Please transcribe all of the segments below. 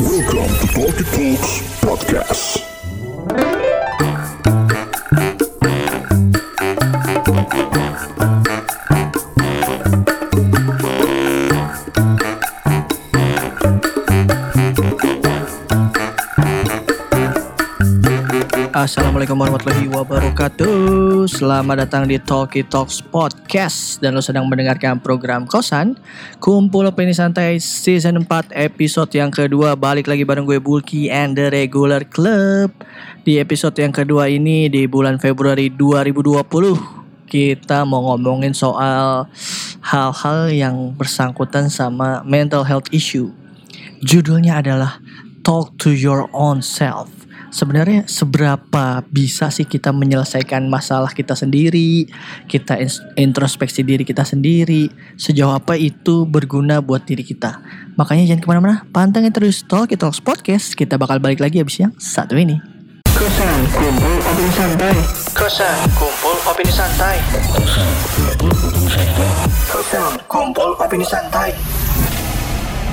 Welcome to Talkie Talks Podcast. Assalamualaikum warahmatullahi wabarakatuh. Selamat datang di Talkie Talks Podcast. Dan lo sedang mendengarkan program Kosan Kumpul Opini Santai Season 4 episode yang kedua. Balik lagi bareng gue Bulky and the Regular Club. Di episode yang kedua ini di bulan Februari 2020 Kita mau ngomongin soal hal-hal yang bersangkutan sama mental health issue. Judulnya adalah Talk to your own self sebenarnya seberapa bisa sih kita menyelesaikan masalah kita sendiri, kita introspeksi diri kita sendiri, sejauh apa itu berguna buat diri kita. Makanya jangan ke mana-mana, pantengin terus Talk It Talks Podcast. Kita bakal balik lagi abis yang satu ini. Kosan kumpul opini santai. Kosan kumpul opini santai. Kosan kumpul opini santai.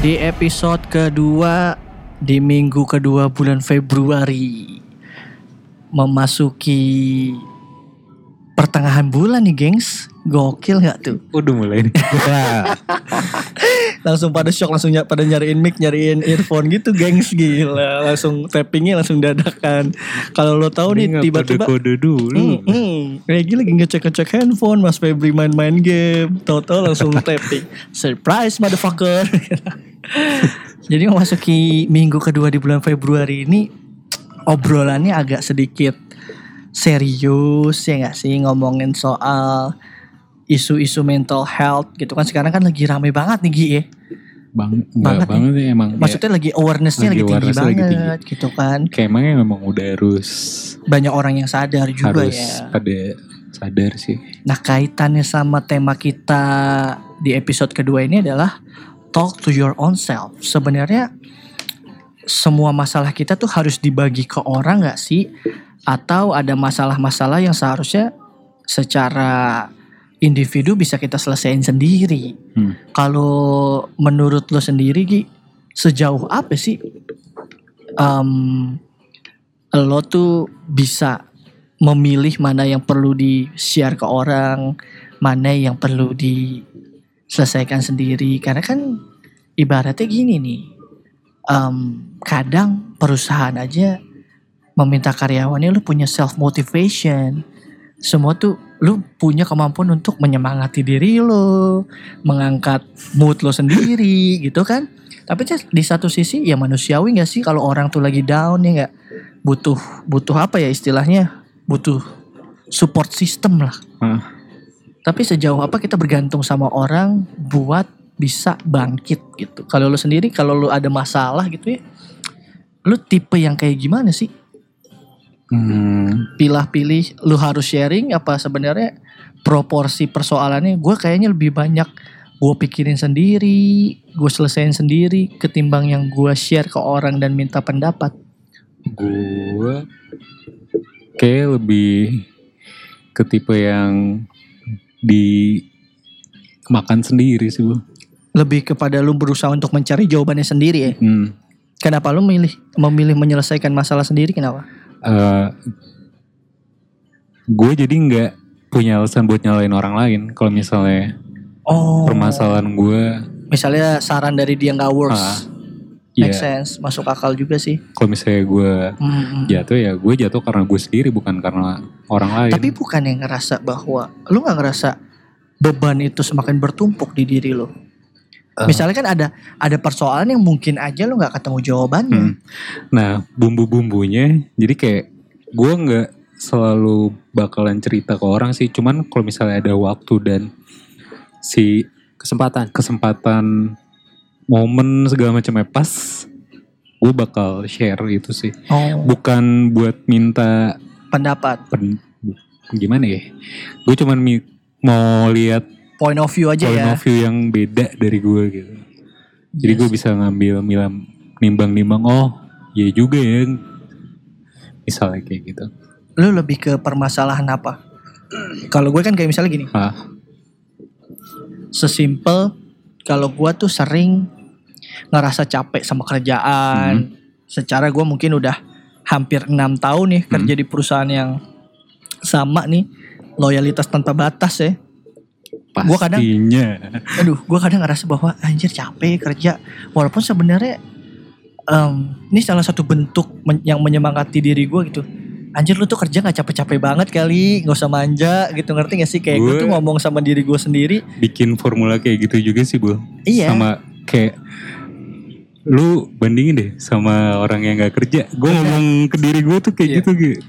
Di episode kedua di minggu kedua bulan Februari memasuki pertengahan bulan nih gengs. Gokil nggak tuh? Udah mulai nih. langsung pada shock langsung ny- pada nyariin mic nyariin earphone gitu gengs. Gila langsung tappingnya langsung dadakan. Kalau lo tahu nih tiba-tiba kode dulu. Hmm, hmm. Kayak lagi ngecek-ngecek handphone Mas Febri main-main game. Tahu-tahu langsung tapping. Surprise motherfucker Jadi memasuki minggu kedua di bulan Februari ini Obrolannya agak sedikit serius ya gak sih? Ngomongin soal isu-isu mental health gitu kan. Sekarang kan lagi rame banget nih Gi ya. Bang, Banget banget, banget ya emang. Maksudnya lagi awarenessnya lagi lagi, tinggi awareness lagi banget gitu kan. Ya, kayak emangnya memang udah harus Banyak orang yang sadar juga harus ya. pada sadar sih. Nah kaitannya sama tema kita di episode kedua ini adalah talk to your own self. Sebenarnya semua masalah kita tuh harus dibagi ke orang gak sih? Atau ada masalah-masalah yang seharusnya secara individu bisa kita selesaiin sendiri. Hmm. Kalau menurut lo sendiri Gi, sejauh apa sih em, lo tuh bisa memilih mana yang perlu di share ke orang, mana yang perlu diselesaikan sendiri. Karena kan ibaratnya gini nih, em, kadang perusahaan aja meminta karyawannya lu punya self motivation. Semua tuh lu punya kemampuan untuk menyemangati diri lo, mengangkat mood lo sendiri gitu kan. Tapi di satu sisi ya manusiawi gak sih kalau orang tuh lagi down ya nggak butuh butuh apa ya istilahnya butuh support system lah. Ah, Tapi sejauh apa kita bergantung sama orang buat bisa bangkit gitu. Kalau lu sendiri kalau lu ada masalah gitu ya, lu tipe yang kayak gimana sih? hmm, Pilah-pilih lu harus sharing apa sebenarnya proporsi persoalannya gue kayaknya lebih banyak gue pikirin sendiri, gue selesain sendiri ketimbang yang gue share ke orang dan minta pendapat. gue kayak lebih ke tipe yang di makan sendiri sih bu. Lebih kepada lu berusaha untuk mencari jawabannya sendiri ya. Hmm. Kenapa lu memilih memilih menyelesaikan masalah sendiri kenapa? Eh, gue jadi nggak punya alasan buat nyalain orang lain kalau misalnya Oh. permasalahan gue Misalnya saran dari dia nggak works. Ah, Make ya sense, masuk akal juga sih. kalau misalnya gue Hmm. jatuh ya gue jatuh karena gue sendiri bukan karena orang lain Tapi bukan yang ngerasa bahwa lu nggak ngerasa beban itu semakin bertumpuk di diri lo. Eh. Misalnya kan ada ada persoalan yang mungkin aja lu nggak ketemu jawabannya. Hmm. nah bumbu-bumbunya jadi kayak gue nggak selalu bakalan cerita ke orang sih cuman kalau misalnya ada waktu dan si kesempatan kesempatan momen segala macamnya pas gue bakal share itu sih. Oh, bukan buat minta pendapat, pen, gimana ya? Gue cuman mi- mau lihat point of view aja point ya. of view yang beda dari gue gitu. Jadi Yes. gue bisa ngambil milam nimbang-nimbang oh iya juga ya. Misalnya kayak gitu. Lu lebih ke permasalahan apa? Kalau gue kan kayak misalnya gini, ah sesimpel kalau gua tuh sering ngerasa capek sama kerjaan. Secara gue mungkin udah hampir enam tahun nih kerja di perusahaan yang sama nih, loyalitas tanpa batas ya. Gua kadang- Pastinya. Aduh, gue kadang ngerasa bahwa anjir capek kerja. Walaupun sebenarnya em, ini salah satu bentuk men- yang menyemangati diri gue gitu. Anjir lu tuh kerja gak capek-capek banget kali, nggak usah manja gitu ngerti gak sih? Kayak gue tuh ngomong sama diri gue sendiri. bikin formula kayak gitu juga sih bu Iya. sama kayak lu bandingin deh sama orang yang gak kerja gue ngomong ke diri gue tuh kayak Iya. gitu gitu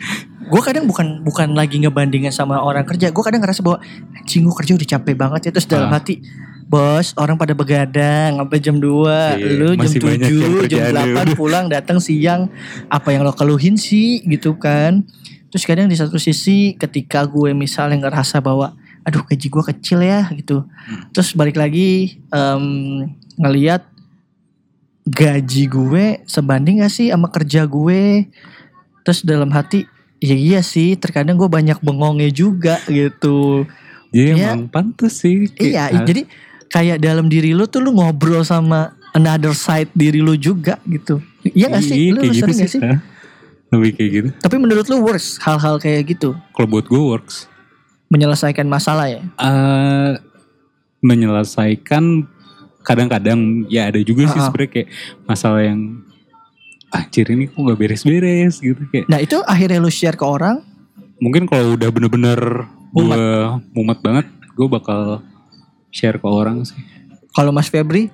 Gue kadang bukan bukan lagi ngebandingin sama orang kerja. Gue kadang ngerasa bahwa anjing gue kerja udah capek banget ya terus dalam Ah. hati Bos, orang pada begadang sampai jam 2, Iya, lu jam masih banyak yang 7, jam kerjaannya 8 udah. pulang datang siang. Apa yang lo keluhin sih gitu kan. Terus kadang di satu sisi ketika gue misalnya ngerasa bahwa aduh gaji gue kecil ya gitu. Hmm. Terus balik lagi em, ngeliat gaji gue sebanding gak sih sama kerja gue. Terus dalam hati ya iya sih terkadang gue banyak bengongnya juga gitu. Iya. emang pantas sih Iya, ah, jadi kayak dalam diri lu tuh lu ngobrol sama another side diri lu juga gitu. Iya gak sih? Lu, kayak lu gitu sering sih, sih? lebih kayak gitu Tapi menurut lu worse hal-hal kayak gitu kalau buat gue works menyelesaikan masalah ya? eh menyelesaikan kadang-kadang ya ada juga sih Ah, ah. sebenarnya kayak masalah yang anjir ini kok gak beres-beres gitu kayak Nah itu akhirnya lu share ke orang. mungkin kalau udah bener-bener gue mumet banget gue bakal share ke orang sih Kalau Mas Febri,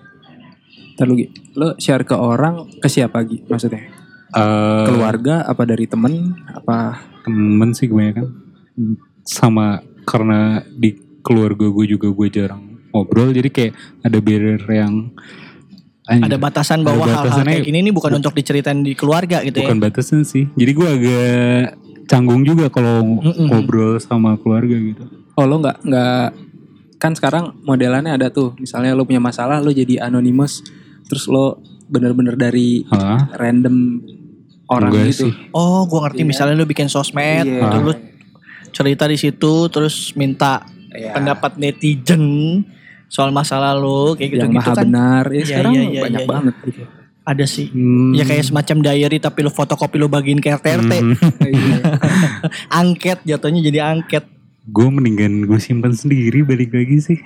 Ntar lu Gi. Lo share ke orang ke siapa Gi maksudnya? Eh, Keluarga apa dari temen apa? temen sih kebanyakan sama karena di keluarga gue juga gue jarang ngobrol jadi kayak ada barrier yang anjir, ada batasan bahwa hal-hal kayak gini ini bukan untuk diceritain di keluarga gitu bukan ya. batasan sih jadi gue agak canggung juga kalau Mm-mm. ngobrol sama keluarga gitu Oh lo nggak nggak kan sekarang modelannya ada tuh misalnya lo punya masalah lo jadi anonymous terus lo bener-bener dari Hah? random orang Enggak gitu. sih. Oh, gua ngerti Iya. misalnya lu bikin sosmed, Iya. gitu, lu cerita di situ terus minta Iya. pendapat netizen soal masalah lu kayak yang gitu-gitu maha kan. benar ya Iya, sekarang iya, iya, banyak iya, iya. banget gitu. Ada sih. Hmm. Ya kayak semacam diary tapi lu fotokopi lu bagiin ke RT. Mhm. Iya. Angket jatuhnya jadi angket. Gue mendingan gue simpan sendiri balik lagi sih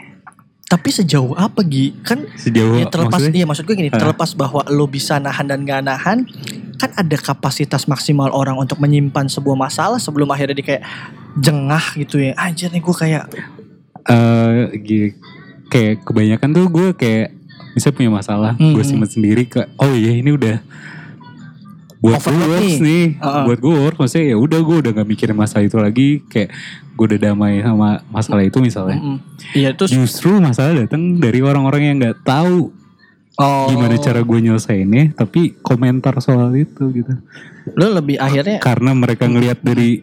Tapi sejauh apa Gi? Kan sejauh ya terlepas maksudnya iya maksud gue gini, Ah. terlepas bahwa lu bisa nahan dan gak nahan, kan ada kapasitas maksimal orang untuk menyimpan sebuah masalah sebelum akhirnya dia kayak jengah gitu ya. Anjir nih gue kayak eh gi- kayak kebanyakan tuh gue kayak bisa punya masalah gue Mhm. simpan sendiri ke oh iya ini udah buat gue works nih. nih, Heeh. buat gue works maksudnya ya udah gue udah gak mikirin masalah itu lagi kayak gue udah damai sama masalah itu misalnya. Iya terus justru masalah datang dari orang-orang yang nggak tahu oh, gimana cara gue nyelesainnya tapi komentar soal itu gitu lu lebih akhirnya karena mereka ngelihat dari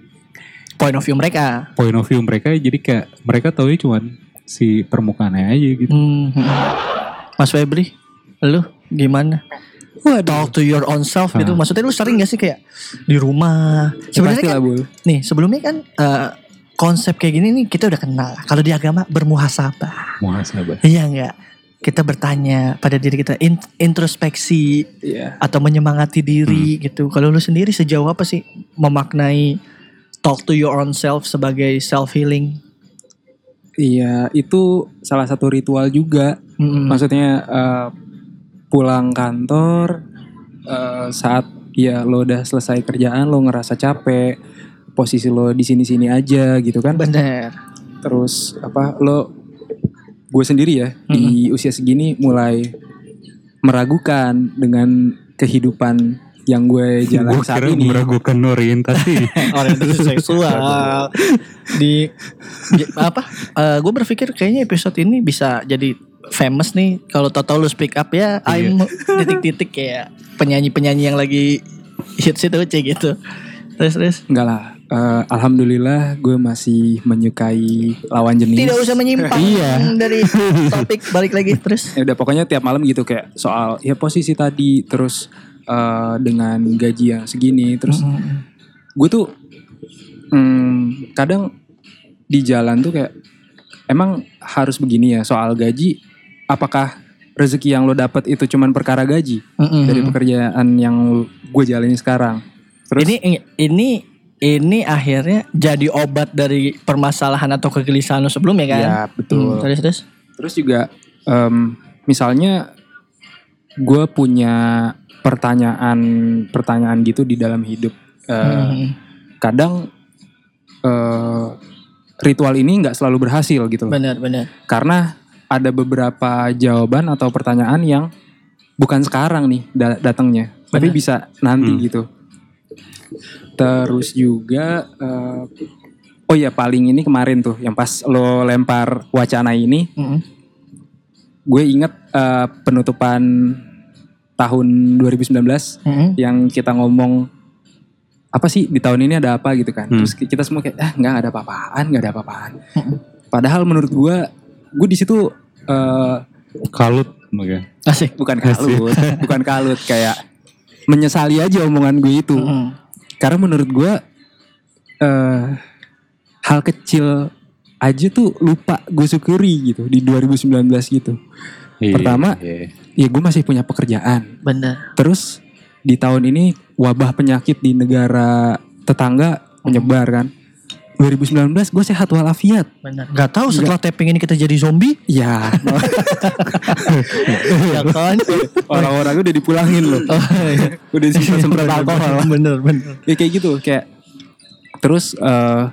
point of view mereka. point of view mereka jadi kayak mereka tahu cuman si permukaannya aja gitu Hmm. Mas Febri, lu gimana? Talk to your own self gitu. Ah. Maksudnya lu sering gak sih kayak di rumah? Sebenarnya Pasti kan lah nih sebelumnya kan eh, konsep kayak gini nih kita udah kenal. Kalau di agama bermuhasabah. muhasabah Iya enggak? Kita bertanya pada diri kita in- introspeksi Iya. atau menyemangati diri Hmm. gitu. Kalau lu sendiri sejauh apa sih memaknai talk to your own self sebagai self healing? Iya, itu salah satu ritual juga. Maksudnya eh, pulang kantor eh, saat ya lo udah selesai kerjaan, lo ngerasa capek, posisi lo di sini-sini aja gitu kan. bener. Terus apa lo gue sendiri ya di usia segini mulai meragukan dengan kehidupan yang gue jalan gue saat kira ini. meragukan orientasi orientasi seksual di apa gue berpikir kayaknya episode ini bisa jadi famous nih kalau tau lu speak up ya I'm titik-titik kayak penyanyi-penyanyi yang lagi hits itu cek gitu terus terus Enggak lah. eh, Alhamdulillah gue masih menyukai lawan jenis. tidak usah menyimpang Iya. dari topik balik lagi terus ya udah pokoknya tiap malam gitu kayak soal ya posisi tadi terus eh, dengan gaji yang segini terus gue tuh hmm, kadang di jalan tuh kayak emang harus begini ya soal gaji apakah rezeki yang lo dapat itu cuman perkara gaji Mm-mm. dari pekerjaan yang gue jalani sekarang. Terus ini ini ini akhirnya jadi obat dari permasalahan atau kegelisahan lo sebelumnya kan? ya betul. Hmm, terus terus. Terus juga em, misalnya gue punya pertanyaan pertanyaan gitu di dalam hidup. Eh, Hmm. Kadang eh, ritual ini nggak selalu berhasil gitu loh. Benar benar. Karena ada beberapa jawaban atau pertanyaan yang bukan sekarang nih da- datangnya, tapi bisa nanti Hmm. gitu. Terus juga eh, oh ya paling ini kemarin tuh yang pas lo lempar wacana ini Mm-mm. gue inget eh, penutupan tahun 2019 Mm-mm. yang kita ngomong apa sih di tahun ini ada apa gitu kan Hmm. terus kita semua kayak ah nggak ada apa-apaan nggak ada apa-apaan Mm-mm. padahal menurut gue gue di situ eh, Kalut makanya. Asik. bukan kalut bukan kalut kayak menyesali aja omongan gue itu Mm-mm. karena menurut gue eh hal kecil aja tuh lupa gue syukuri gitu di 2019 gitu Iya, Pertama, iya. ya gue masih punya pekerjaan Benar. Terus di tahun ini wabah penyakit di negara tetangga menyebar kan. 2019 gue sehat walafiat. Benar. Gak tahu setelah tapping ini kita jadi zombie? Ya ya kan? orang-orang udah dipulangin loh. udah sisa semprot alkohol. Bener bener. Ya kayak gitu kayak terus eh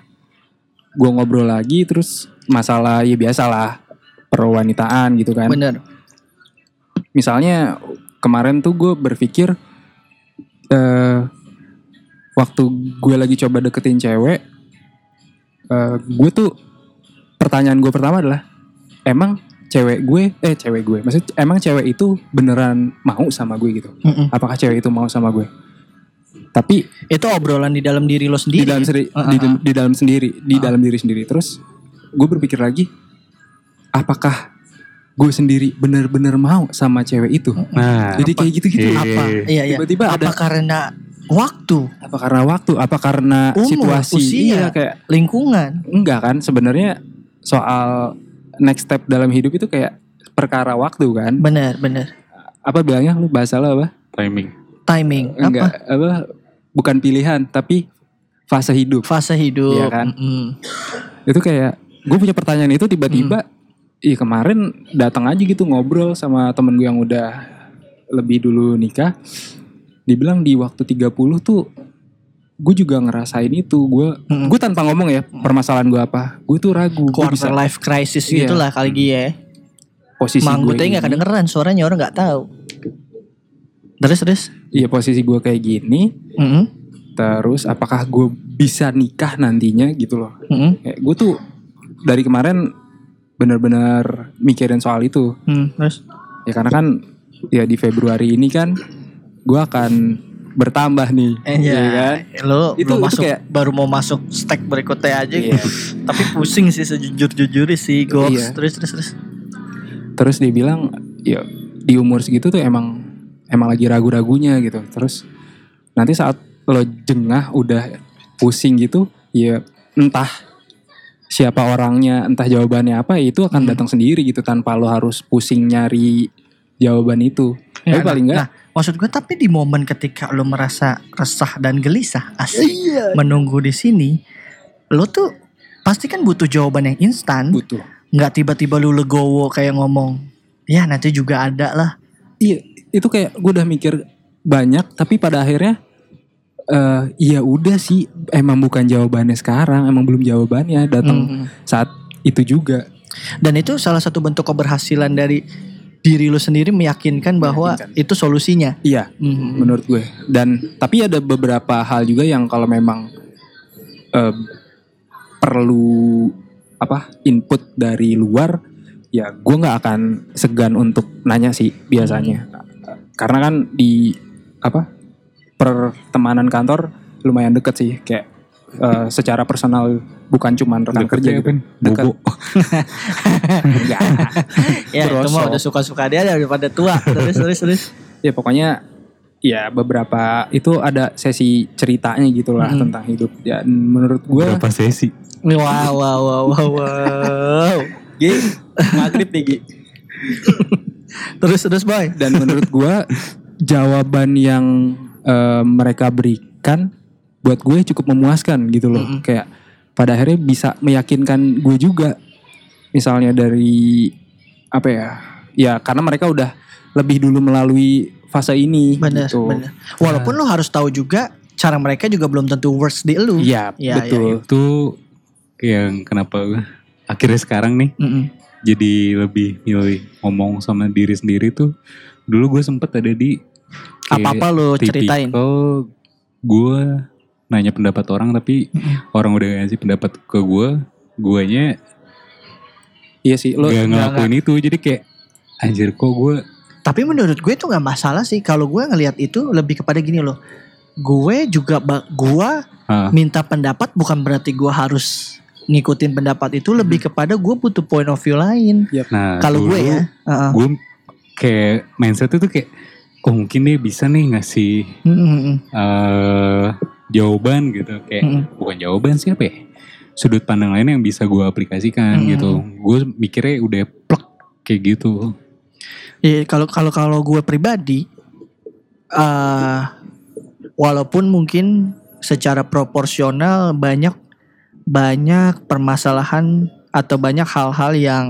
gue ngobrol lagi terus masalah ya biasalah perwanitaan gitu kan. Bener. misalnya kemarin tuh gue berpikir eh waktu gue lagi coba deketin cewek eh gue tuh pertanyaan gue pertama adalah emang cewek gue eh cewek gue maksud emang cewek itu beneran mau sama gue gitu Mm-mm. apakah cewek itu mau sama gue tapi Itu obrolan di dalam diri lo di sendiri. dalam sendiri Ah, di, ah, ah. di dalam sendiri di dalam diri sendiri terus gue berpikir lagi apakah gue sendiri bener-bener mau sama cewek itu Nah, jadi kayak gitu-gitu Iya. Apa? Iya iya. Tiba-tiba apa ada- karena waktu, apa karena waktu apa karena Umur, situasi usia. iya kayak lingkungan? enggak kan sebenarnya soal next step dalam hidup itu kayak perkara waktu kan Bener bener. apa bilangnya lu bahasa lo apa timing. Timing. enggak Apa? apa bukan pilihan tapi fase hidup Fase hidup. Iya kan? Mm-mm. itu kayak gue punya pertanyaan itu tiba-tiba Hmm. Iya kemarin datang aja gitu ngobrol sama temen gue yang udah lebih dulu nikah. Dibilang di waktu 30 tuh gue juga ngerasain itu. Gue Mm-mm. gue tanpa ngomong ya permasalahan gue apa. Gue tuh ragu. Gue bisa Quarter life crisis Iya. gitulah kali dia. posisi gue Manggutnya ini. nggak kedengeran suaranya orang nggak tahu. Terus terus. Iya posisi gue kayak gini. Mm-mm. Terus apakah gue bisa nikah nantinya gitu loh. Mm-mm. Kayak gue tuh dari kemarin bener-bener mikirin soal itu. Hmm, terus. Ya karena kan ya di Februari ini kan gue akan bertambah nih. Eh, Iya ya, kan? lo Itu- belum itu masuk, kayak- baru mau masuk stack berikutnya aja. Iya. Tapi pusing sih sejujur-jujurnya sih, Gox. Iya. Terus terus terus. Terus dia bilang ya di umur segitu tuh emang emang lagi ragu-ragunya gitu. Terus nanti saat lo jengah udah pusing gitu ya entah siapa orangnya, entah jawabannya apa ya itu akan Hmm. datang sendiri gitu tanpa lo harus pusing nyari jawaban itu. Ya, Tapi paling enggak Nah, maksud gue tapi di momen ketika lo merasa resah dan gelisah, asik Iya. menunggu di sini, lo tuh pasti kan butuh jawaban yang instan, butuh. nggak tiba-tiba lu legowo kayak ngomong, ya nanti juga ada lah. Iya, itu kayak gue udah mikir banyak tapi pada akhirnya eh ya udah sih emang bukan jawabannya sekarang, emang belum jawabannya datang Mhm. saat itu juga. Dan itu salah satu bentuk keberhasilan dari diri lu sendiri meyakinkan bahwa Meyakinkan. itu solusinya. Iya, Mhm. menurut gue. Dan tapi ada beberapa hal juga yang kalau memang eh, perlu apa input dari luar, ya gue nggak akan segan untuk nanya sih biasanya. Karena kan di apa pertemanan kantor lumayan deket sih, kayak eh, secara personal bukan cuman rekan kerja gitu. Dekat. Enggak. Ya itu Berosok. mah udah suka-suka dia daripada tua. terus terus terus. ya pokoknya ya beberapa itu ada sesi ceritanya gitulah Mm-mm. tentang hidup ya menurut gue Berapa sesi? Wow wow wow wow wow. Gi maghrib nih Gi terus terus boy. Dan menurut gua jawaban yang eh, mereka berikan buat gue cukup memuaskan gitu loh. Kayak pada akhirnya bisa meyakinkan gue juga. Misalnya dari apa ya? Ya karena mereka udah lebih dulu melalui fase ini Bener, gitu. bener. Walaupun lu harus tahu juga cara mereka juga belum tentu works di lu. Iya, Iya, betul. Itu yang kenapa akhirnya sekarang nih Mm-mm. jadi lebih milih ngomong sama diri sendiri tuh. Dulu gue sempet ada di kayak Apa-apa lu ceritain. gue nanya pendapat orang tapi orang udah ngasih pendapat ke gue, guanya Iya sih, lo gak ngelakuin itu. Jadi kayak anjir kok gue Tapi menurut gue itu nggak masalah sih. Kalau gue ngelihat itu lebih kepada gini loh. Gue juga gue ah, minta pendapat bukan berarti gue harus ngikutin pendapat itu lebih kepada gue butuh point of view lain. nah Kalau gue ya, uh-uh. gue kayak mindset itu kayak oh mungkin dia bisa nih ngasih Mm-mm. eh jawaban gitu kayak Mm-mm. bukan jawaban sih apa ya sudut pandang lain yang bisa gue aplikasikan Mm-mm. gitu gue mikirnya udah plek kayak gitu Iya, kalau kalau kalau gue pribadi, eh walaupun mungkin secara proporsional banyak banyak permasalahan atau banyak hal-hal yang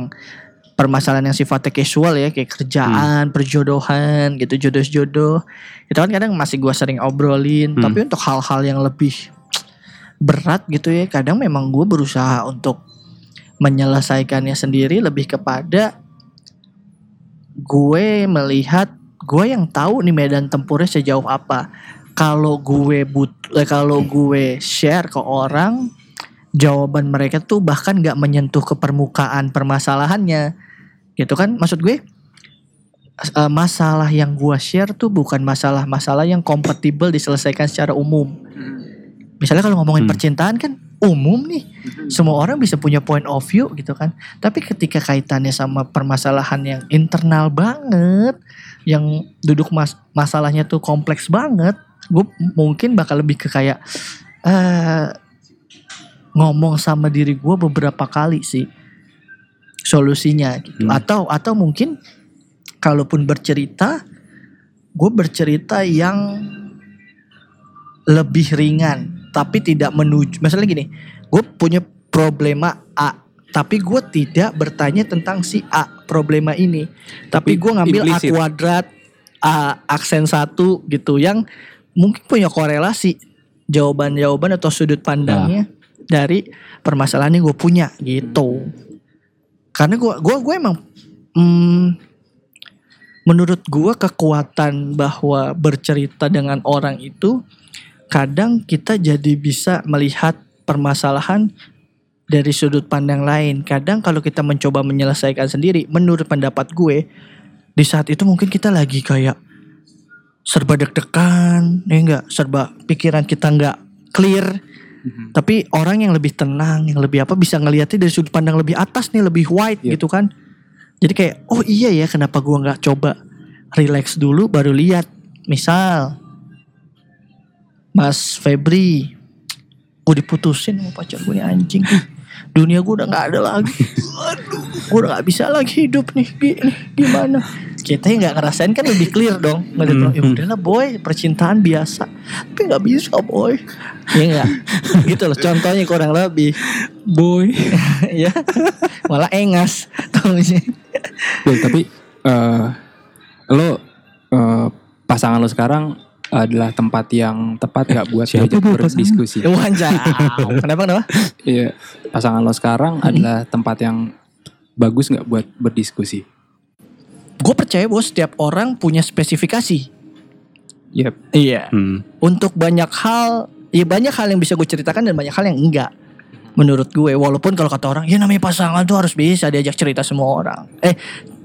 permasalahan yang sifatnya casual ya kayak kerjaan, perjodohan gitu, jodoh-jodoh. Itu kan kadang masih gue sering obrolin, Hmm. tapi untuk hal-hal yang lebih berat gitu ya, kadang memang gue berusaha untuk menyelesaikannya sendiri lebih kepada gue melihat gue yang tahu nih medan tempurnya sejauh apa. Kalau gue but, eh, kalau gue share ke orang, jawaban mereka tuh bahkan nggak menyentuh ke permukaan permasalahannya, gitu kan? Maksud gue eh, masalah yang gue share tuh bukan masalah-masalah yang kompatibel diselesaikan secara umum. Misalnya kalau ngomongin Hmm. percintaan kan umum nih, semua orang bisa punya point of view gitu kan. Tapi ketika kaitannya sama permasalahan yang internal banget, yang duduk mas masalahnya tuh kompleks banget, gue mungkin bakal lebih ke kayak eh ngomong sama diri gue beberapa kali sih solusinya gitu. Hmm. Atau atau mungkin kalaupun bercerita, gue bercerita yang lebih ringan, tapi tidak menuju. Misalnya gini, gue punya problema A, tapi gue tidak bertanya tentang si A problema ini, tapi, Tapi gue ngambil A implisit. kuadrat, A aksen satu gitu, yang mungkin punya korelasi jawaban-jawaban atau sudut pandangnya dari permasalahan yang gue punya gitu. Karena gue gue gue emang mm, menurut gue kekuatan bahwa bercerita dengan orang itu kadang kita jadi bisa melihat permasalahan dari sudut pandang lain. Kadang kalau kita mencoba menyelesaikan sendiri, menurut pendapat gue, di saat itu mungkin kita lagi kayak serba deg-degan, ya enggak, serba pikiran kita nggak clear. Tapi orang yang lebih tenang, yang lebih apa bisa ngelihatnya dari sudut pandang lebih atas nih, lebih wide Iya. gitu kan. Jadi kayak, oh iya ya, kenapa gua nggak coba relax dulu baru lihat. Misal, Mas Febri, gue diputusin sama pacar gue anjing. Dunia gue udah nggak ada lagi. Aduh, gue udah nggak bisa lagi hidup nih. Gini, gimana? Kita yang nggak ngerasain kan lebih clear dong. Ngeliat orang, ya udahlah boy, percintaan biasa. Tapi nggak bisa boy. Iya nggak? gitu loh. Contohnya kurang lebih. boy ya, malah engas. Tau gak sih? Bel, tapi eh lo eh, pasangan lo sekarang adalah tempat yang tepat nggak buat Siapa diajak tuh pasangan? berdiskusi? Wanjau. Kenapa kenapa? Iya, pasangan lo sekarang adalah tempat yang bagus nggak buat berdiskusi? Gue percaya bahwa setiap orang punya spesifikasi. Yep. Iya. hmm. untuk banyak hal ya banyak hal yang bisa gue ceritakan dan banyak hal yang enggak menurut gue walaupun kalau kata orang ya namanya pasangan tuh harus bisa diajak cerita semua orang eh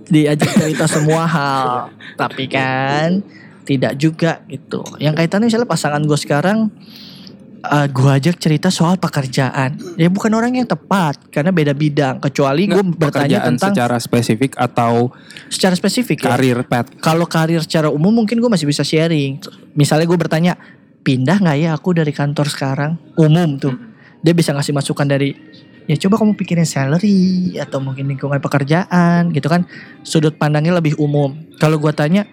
diajak cerita semua hal tapi kan tidak juga gitu yang kaitannya misalnya pasangan gue sekarang eh, gue ajak cerita soal pekerjaan ya bukan orang yang tepat karena beda bidang kecuali gue bertanya pekerjaan tentang secara spesifik atau secara spesifik ya karir pet. kalau karir secara umum mungkin gue masih bisa sharing. Misalnya gue bertanya, pindah nggak ya aku dari kantor sekarang? Umum tuh. Dia bisa ngasih masukan dari ya coba kamu pikirin salary atau mungkin lingkungan pekerjaan gitu kan sudut pandangnya lebih umum kalau gua tanya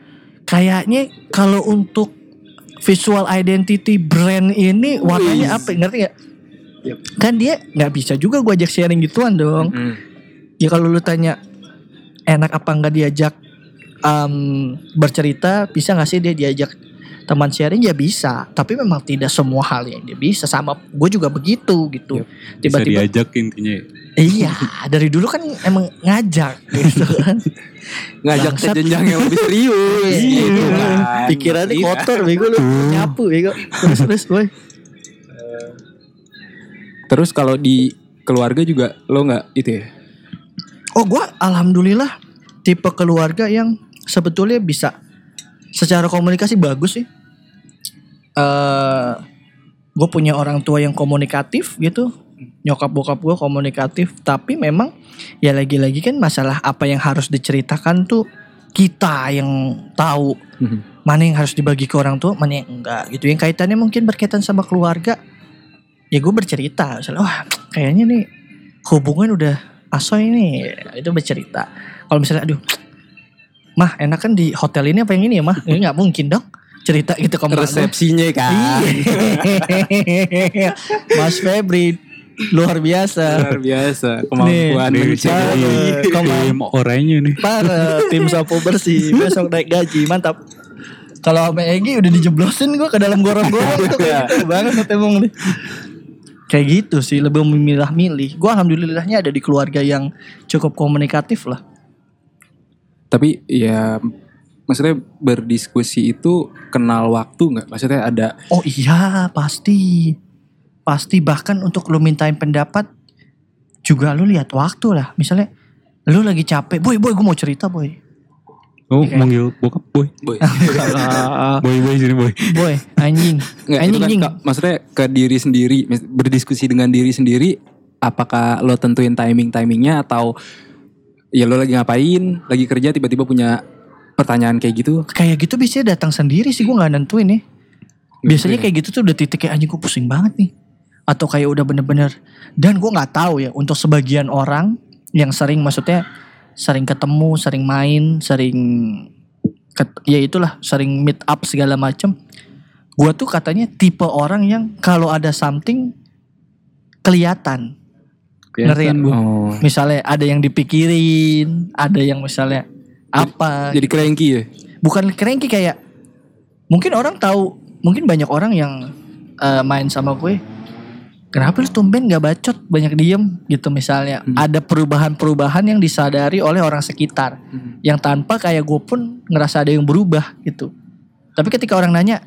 kayaknya kalau untuk visual identity brand ini warnanya apa ngerti nggak Yep. kan dia nggak bisa juga gua ajak sharing gituan dong Mm. ya kalau lu tanya enak apa nggak diajak em, bercerita bisa nggak sih dia diajak teman sharing ya bisa tapi memang tidak semua hal yang dia bisa sama gue juga begitu gitu. Tiba-tiba diajak intinya. iya dari dulu kan emang ngajak gitu. Kan Ngajak ke jenjang yang lebih serius Iya, gitu kan. pikirannya Iya. kotor bego lu. Nyapu bego. Terus terus boy. Terus kalau di keluarga juga lo nggak itu ya? Oh gue alhamdulillah tipe keluarga yang sebetulnya bisa secara komunikasi bagus sih. eh gue punya orang tua yang komunikatif gitu. Nyokap bokap gue komunikatif. Tapi memang ya lagi-lagi kan masalah apa yang harus diceritakan tuh kita yang tahu mana yang harus dibagi ke orang tua, mana yang enggak gitu. Yang kaitannya mungkin berkaitan sama keluarga. Ya gue bercerita, misalnya, wah kayaknya nih hubungan udah asoy nih, itu bercerita. Kalau misalnya, aduh, mah enak kan di hotel ini apa yang ini ya mah? Ini nggak mungkin dong cerita gitu ke gua. Resepsinya kan. Iya. Mas Febri luar biasa. Luar biasa kemampuan Nih, mencari. Tim orangnya nih. Parah, tim sapu bersih besok naik gaji mantap. Kalau sama Egi udah dijeblosin gue ke dalam gorong-gorong tuh kayak gitu banget emang nih. Kayak gitu sih lebih memilah-milih. Gue alhamdulillahnya ada di keluarga yang cukup komunikatif lah. Tapi ya maksudnya berdiskusi itu kenal waktu nggak? Maksudnya ada Oh iya pasti, pasti bahkan untuk lu mintain pendapat juga lu lihat waktu lah. Misalnya lu lagi capek, boy boy gue mau cerita boy. Oh, Oke. manggil bokap boy. boy. Boy boy sini boy. Boy anjing, Nggak, anjing kan anjing. maksudnya ke diri sendiri, berdiskusi dengan diri sendiri, apakah lo tentuin timing-timingnya atau ya lo lagi ngapain, lagi kerja tiba-tiba punya pertanyaan kayak gitu? Kayak gitu biasanya datang sendiri sih gue nggak nentuin nih. Biasanya kayak gitu tuh udah titik kayak anjing gue pusing banget nih. Atau kayak udah bener-bener. Dan gue nggak tahu ya untuk sebagian orang yang sering maksudnya sering ketemu, sering main, sering ya itulah sering meet up segala macem. Gue tuh katanya tipe orang yang kalau ada something kelihatan. Ngerti kan? Oh, Misalnya ada yang dipikirin, ada yang misalnya apa. Jadi cranky ya? bukan cranky kayak mungkin orang tahu mungkin banyak orang yang eh, main sama gue kenapa lu tumben gak bacot? Banyak diem gitu misalnya. Hmm. ada perubahan-perubahan yang disadari oleh orang sekitar yang tanpa kayak gue pun ngerasa ada yang berubah gitu. Tapi ketika orang nanya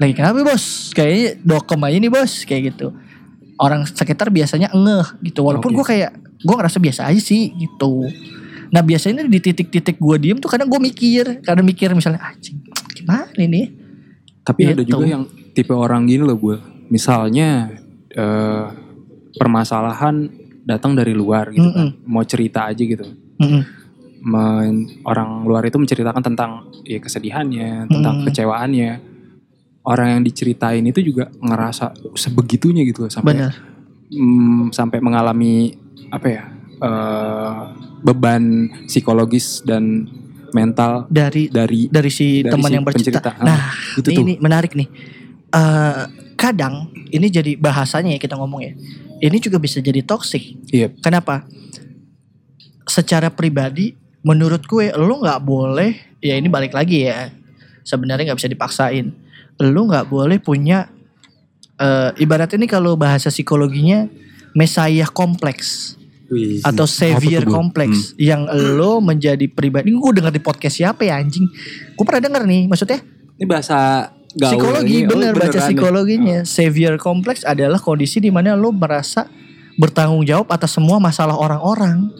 lagi kenapa bos? Kayaknya dokem aja nih bos kayak gitu orang sekitar biasanya ngeh gitu walaupun Oke. gue kayak gue ngerasa biasa aja sih gitu nah biasanya di titik-titik gue diem tuh kadang gue mikir kadang mikir misalnya anjing gimana ini Tapi ada Gitu. juga yang tipe orang gini loh gue. Misalnya eh, permasalahan datang dari luar gitu kan, mau cerita aja gitu. Mm-mm. Men- orang luar itu menceritakan tentang ya kesedihannya, tentang Mm. kecewaannya. Orang yang diceritain itu juga ngerasa sebegitunya gitu loh, sampai bener mm, sampai mengalami apa ya eh, beban psikologis dan mental dari dari dari si Dari teman si yang bercerita pencerita. nah itu ini, tuh. ini menarik nih Eh kadang ini jadi bahasanya ya kita ngomong ya ini juga bisa jadi toxic Iya. Kenapa? Secara pribadi, menurut gue lo nggak boleh, ya ini balik lagi ya. Sebenarnya nggak bisa dipaksain. Lo nggak boleh punya, eh ibarat ini kalau bahasa psikologinya, mesayah kompleks atau savior kompleks yang lo menjadi pribadi. Gue denger di podcast siapa ya anjing? Gue pernah denger nih, maksudnya Ini bahasa gaul psikologi ini. Oh, bener baca beneran nih. psikologinya savior kompleks adalah kondisi di mana lo merasa bertanggung jawab atas semua masalah orang-orang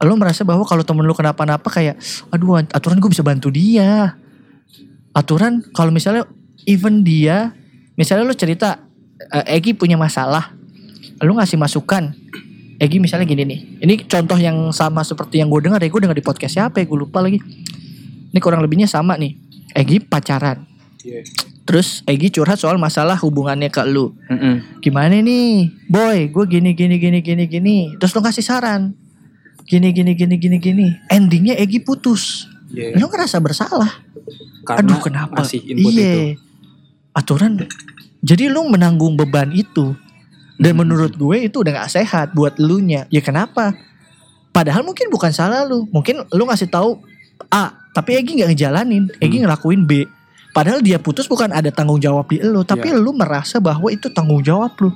lo merasa bahwa kalau temen lo kenapa-napa kayak aduh aturan gue bisa bantu dia aturan kalau misalnya even dia misalnya lo cerita eh, Egi punya masalah lo ngasih masukan Egi misalnya gini nih ini contoh yang sama seperti yang gue dengar ya gue dengar di podcast siapa ya gue lupa lagi ini kurang lebihnya sama nih Egi pacaran Iya. Terus Egi curhat soal masalah hubungannya ke lu. Mm-mm. Gimana nih, boy? Gue gini gini gini gini gini. Terus lu kasih saran. Gini gini gini gini gini. Endingnya Egi putus. Iya. Lu ngerasa bersalah. Karena Aduh kenapa? ngasih input iya. itu. Aturan. Jadi lu menanggung beban itu. Dan Hmm. menurut gue itu udah gak sehat buat lu nya. Ya kenapa? Padahal mungkin bukan salah lu. Mungkin lu ngasih tahu A, tapi Egi nggak ngejalanin. Egi Hmm. ngelakuin B. Padahal dia putus bukan ada tanggung jawab di lu, tapi Iya. lu merasa bahwa itu tanggung jawab lu.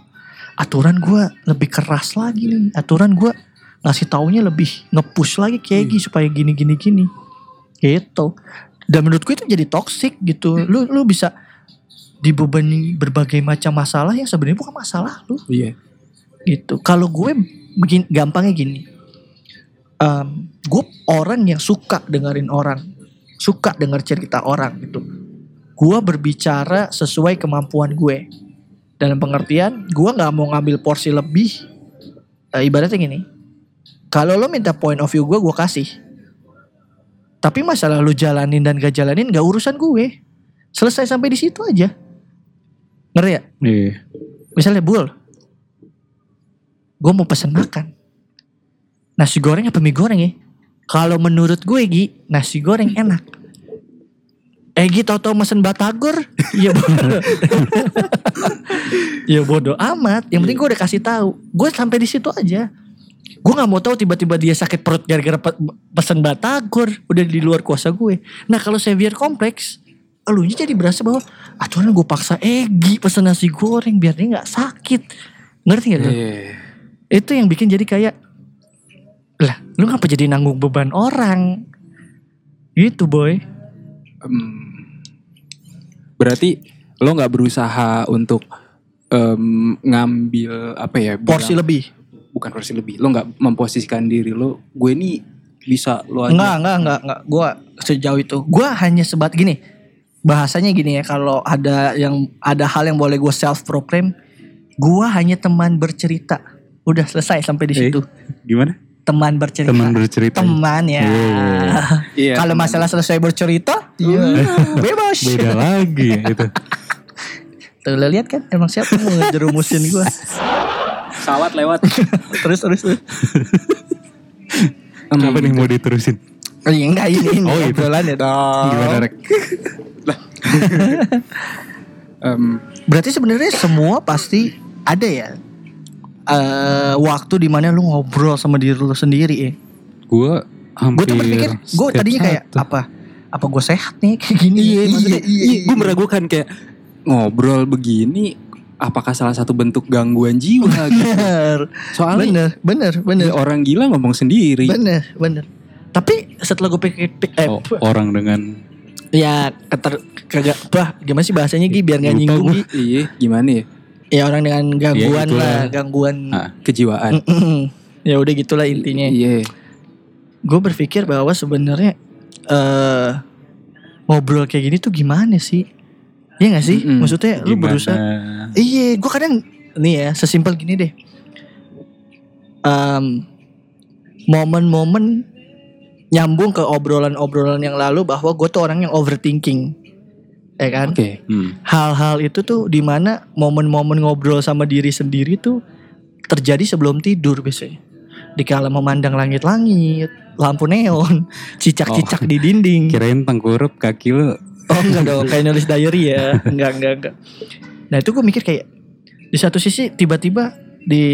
Aturan gue lebih keras lagi nih. Aturan gue ngasih taunya lebih nge-push lagi ke Hmm. Egi supaya gini gini gini. Gitu. Dan menurut gue itu jadi toxic gitu. Hmm. Lu lu bisa dibebani berbagai macam masalah yang sebenarnya bukan masalah lu Iya. gitu. Kalau gue begin gampangnya gini, Em, gue orang yang suka dengerin orang, suka denger cerita orang gitu. Gue berbicara sesuai kemampuan gue. Dalam pengertian, gue nggak mau ngambil porsi lebih. Eh, ibaratnya gini, kalau lo minta point of view gue, gue kasih. Tapi masalah lu jalanin dan gak jalanin gak urusan gue. Selesai sampai di situ aja. Ngerti ya? Iya. Misalnya Bul, gue mau pesen makan. Nasi goreng apa mie goreng ya? Kalau menurut gue Gi, nasi goreng enak. Eh Gi tau-tau mesen batagor? Iya bodo. ya bodo amat. Yang penting gue udah kasih tahu. Gue sampai di situ aja. Gue nggak mau tahu tiba-tiba dia sakit perut gara-gara pe- pesen batagor. Udah di luar kuasa gue. Nah kalau severe kompleks, elunya jadi berasa bahwa aturan gue paksa Egi pesen nasi goreng biar dia nggak sakit. Ngerti gak lu? Iya. Itu yang bikin jadi kayak lah, lu ngapa jadi nanggung beban orang? Gitu boy. Em, berarti lo nggak berusaha untuk em, ngambil apa ya? Porsi bilang- lebih. bukan porsi lebih. Lo nggak memposisikan diri lo. Gue ini bisa lo aja. Enggak, enggak, enggak, enggak. Gua sejauh itu. Gua hanya sebat gini. Bahasanya gini ya, kalau ada yang ada hal yang boleh gue self proclaim, gua hanya teman bercerita. Udah selesai sampai di Eh, situ. Gimana? Teman bercerita. Teman bercerita. Teman ya. Iya. Iya. Kalau masalah selesai bercerita, iya. bebas. Beda lagi itu. Tuh lo lihat kan, emang siapa yang mau ngejerumusin gua? pesawat lewat. terus terus. terus. Apa nih mau diterusin? Oh, iya, enggak ini, ini Oh, itu. ya dong. Gimana Rek? em, Berarti sebenarnya semua pasti ada ya eh waktu di mana lu ngobrol sama diri lu sendiri ya. Gue Gue hampir tuh berpikir, gue tadinya kayak saat tuh. apa? Apa gue sehat nih kayak gini? iya, maksudnya, iya, iya, gue meragukan kayak ngobrol begini apakah salah satu bentuk gangguan jiwa gitu. Bener, Soalnya bener, bener, bener, orang gila ngomong sendiri. bener, bener. Tapi setelah gue pikir, pik- eh, Oh, orang dengan ya keter, kagak, bah, gimana sih bahasanya Gi biar Lupa nyinggung. Gi? Iya, gimana ya? Ya orang dengan gangguan itulah. lah, gangguan. Ah. Kejiwaan. ya udah gitulah intinya. Iya. gue berpikir bahwa sebenarnya eh ngobrol kayak gini tuh gimana sih? Iya gak sih? Mm-mm. Maksudnya lu gimana? berusaha. Iya, gue kadang nih ya sesimpel gini deh. Em, momen-momen nyambung ke obrolan-obrolan yang lalu bahwa gue tuh orang yang overthinking, ya kan? Oke. Hmm. Hal-hal itu tuh di mana momen-momen ngobrol sama diri sendiri tuh terjadi sebelum tidur biasanya. Dikala memandang langit-langit, lampu neon, cicak-cicak di dinding. Kirain tengkurup kaki lu Oh enggak dong, kayak nulis diary ya. Enggak, enggak, enggak. Nah itu gue mikir kayak di satu sisi tiba-tiba di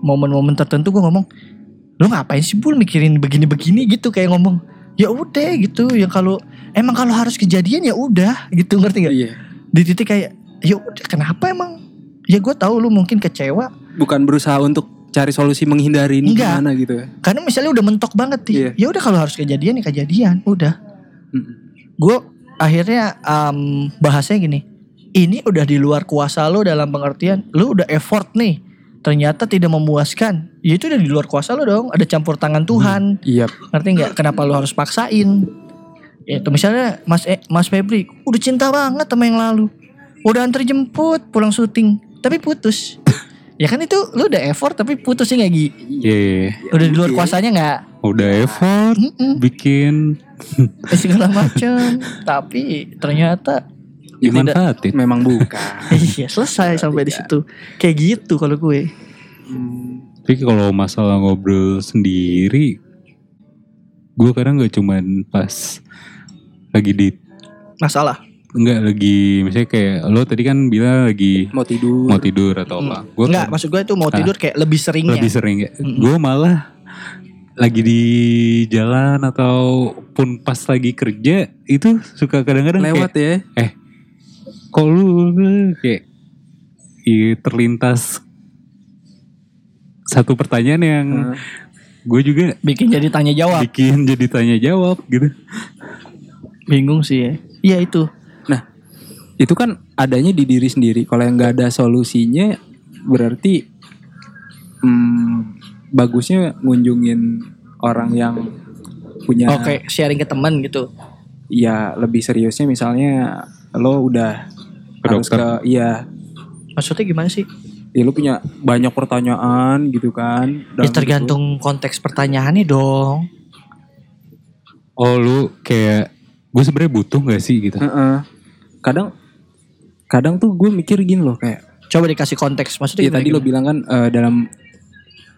momen-momen tertentu gue ngomong, lu ngapain sih bul mikirin begini-begini gitu kayak ngomong, ya udah gitu. Yang kalau emang kalau harus kejadian ya udah gitu ngerti gak? Iya. Di titik kayak, ya udah kenapa emang? Ya gue tahu lu mungkin kecewa Bukan berusaha untuk cari solusi menghindari ini Enggak. gimana gitu ya. karena misalnya udah mentok banget nih. Iya. Ya udah kalau harus kejadian ya kejadian, udah. Mm. gue akhirnya um, bahasanya gini ini udah di luar kuasa lo dalam pengertian lo udah effort nih ternyata tidak memuaskan ya itu udah di luar kuasa lo dong ada campur tangan Tuhan. Iya. ngerti nggak? Kenapa lo harus paksain? Ya itu misalnya Mas e, Mas Febri udah cinta banget sama yang lalu. Udah antar jemput pulang syuting. Tapi putus. Ya kan itu lo udah effort tapi putusnya nggak Gi? Iya, udah di luar kuasanya nggak? Udah effort Mm-mm. bikin. Segala macam tapi ternyata Dimanfaatin. Memang bukan. iya selesai sampai di situ kayak gitu kalau gue Tapi kalau masalah ngobrol sendiri, gue kadang nggak cuman pas lagi di masalah nggak lagi misalnya kayak lo tadi kan bilang lagi Mau tidur. mau tidur atau apa. Gue Enggak, maksud gue itu mau tidur kayak lebih seringnya. lebih sering ya. Mm-mm. Gue malah lagi di jalan ataupun pas lagi kerja itu suka kadang-kadang Lewat kayak ya. kok lu," kayak iya, terlintas satu pertanyaan yang Heeh. gue juga Bikin jadi tanya jawab. bikin jadi tanya jawab gitu. Bingung sih ya. Iya itu. Nah, itu kan adanya di diri sendiri. Kalau yang nggak ada solusinya, berarti hmm, bagusnya ngunjungin orang yang punya, Oke, sharing ke teman gitu. ya lebih seriusnya misalnya lo udah Ke harus dokter. ke, iya, Maksudnya gimana sih? ya lo punya banyak pertanyaan gitu kan. Ya tergantung konteks pertanyaannya dong. Oh lu kayak gue sebenarnya butuh gak sih gitu? hidup. Heeh. Kadang, kadang tuh gue mikir gini loh kayak, Coba dikasih konteks. Maksudnya Iya gimana, tadi lo gimana? bilang kan eh, dalam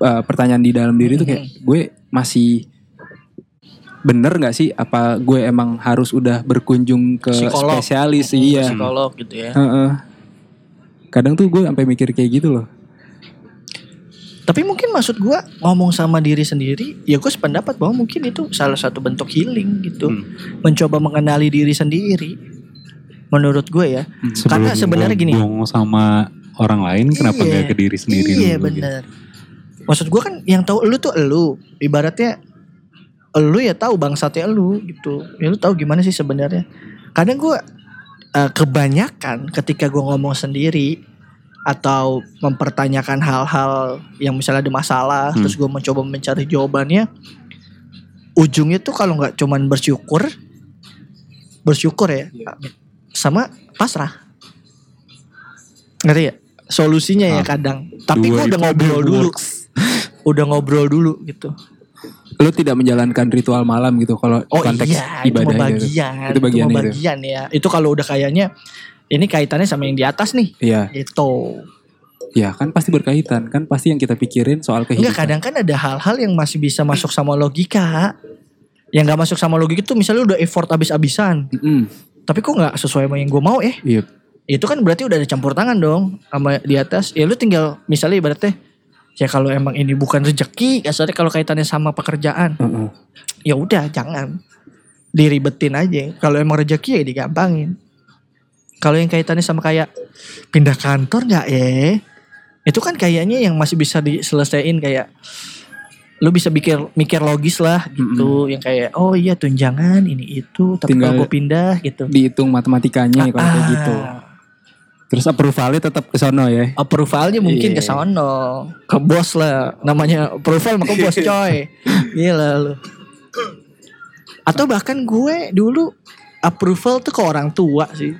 eh, pertanyaan di dalam diri tuh kayak gue masih bener nggak sih apa gue emang harus udah berkunjung ke Psikolog. spesialis Hmm, iya Psikolog gitu ya. Heeh. kadang tuh gue sampai mikir kayak gitu loh Tapi mungkin maksud gua ngomong sama diri sendiri, ya gue sependapat bahwa mungkin itu salah satu bentuk healing gitu. Hmm. Mencoba mengenali diri sendiri. Menurut gue ya. Karena sebenarnya gini. ngomong sama orang lain kenapa Iya. nggak ke diri sendiri Iya dulu gitu? bener. Maksud gue kan yang tahu lu tuh lu. Ibaratnya lu ya tahu bangsatnya lu gitu. Ya lu tahu gimana sih sebenarnya. Kadang gue eh, kebanyakan ketika gue ngomong sendiri atau mempertanyakan hal-hal yang misalnya ada masalah, Hmm. terus gue mencoba mencari jawabannya, ujungnya tuh kalau nggak cuman bersyukur, bersyukur ya, sama pasrah. Ngerti ya? Solusinya ya Ah. kadang. Tapi gue udah ngobrol dulu. Udah ngobrol dulu gitu. Lo tidak menjalankan ritual malam gitu kalau Oh konteks iya, itu ibadah gitu. bagian. Itu bagian mah itu. bagian ya. Itu kalau udah kayaknya ini kaitannya sama yang di atas nih. Iya, Gitu. ya kan pasti berkaitan kan pasti yang kita pikirin soal kehidupan. Enggak kadang kan ada hal-hal yang masih bisa masuk sama logika. Yang nggak masuk sama logika itu misalnya udah effort abis-abisan. Mm-mm. Tapi kok nggak sesuai sama yang gue mau eh. Iya. Itu kan berarti udah ada campur tangan dong sama di atas. Ya lu tinggal misalnya ibaratnya ya kalau emang ini bukan rezeki, kasarnya kalau kaitannya sama pekerjaan, Heeh. ya udah jangan diribetin aja. Kalau emang rezeki ya digampangin. Kalau yang kaitannya sama kayak pindah kantor nggak ya? Itu kan kayaknya yang masih bisa diselesaikan kayak lu bisa mikir mikir logis lah gitu yang kayak oh iya tunjangan ini itu tapi Tinggal- kalau gue pindah gitu Dihitung matematikanya kalau kayak Ah, gitu. Terus approvalnya tetap ke sono ya. approvalnya mungkin Iya. ke sono. Ke bos lah. Namanya approval maka bos coy. Gila lu. Atau bahkan gue dulu approval tuh ke orang tua sih.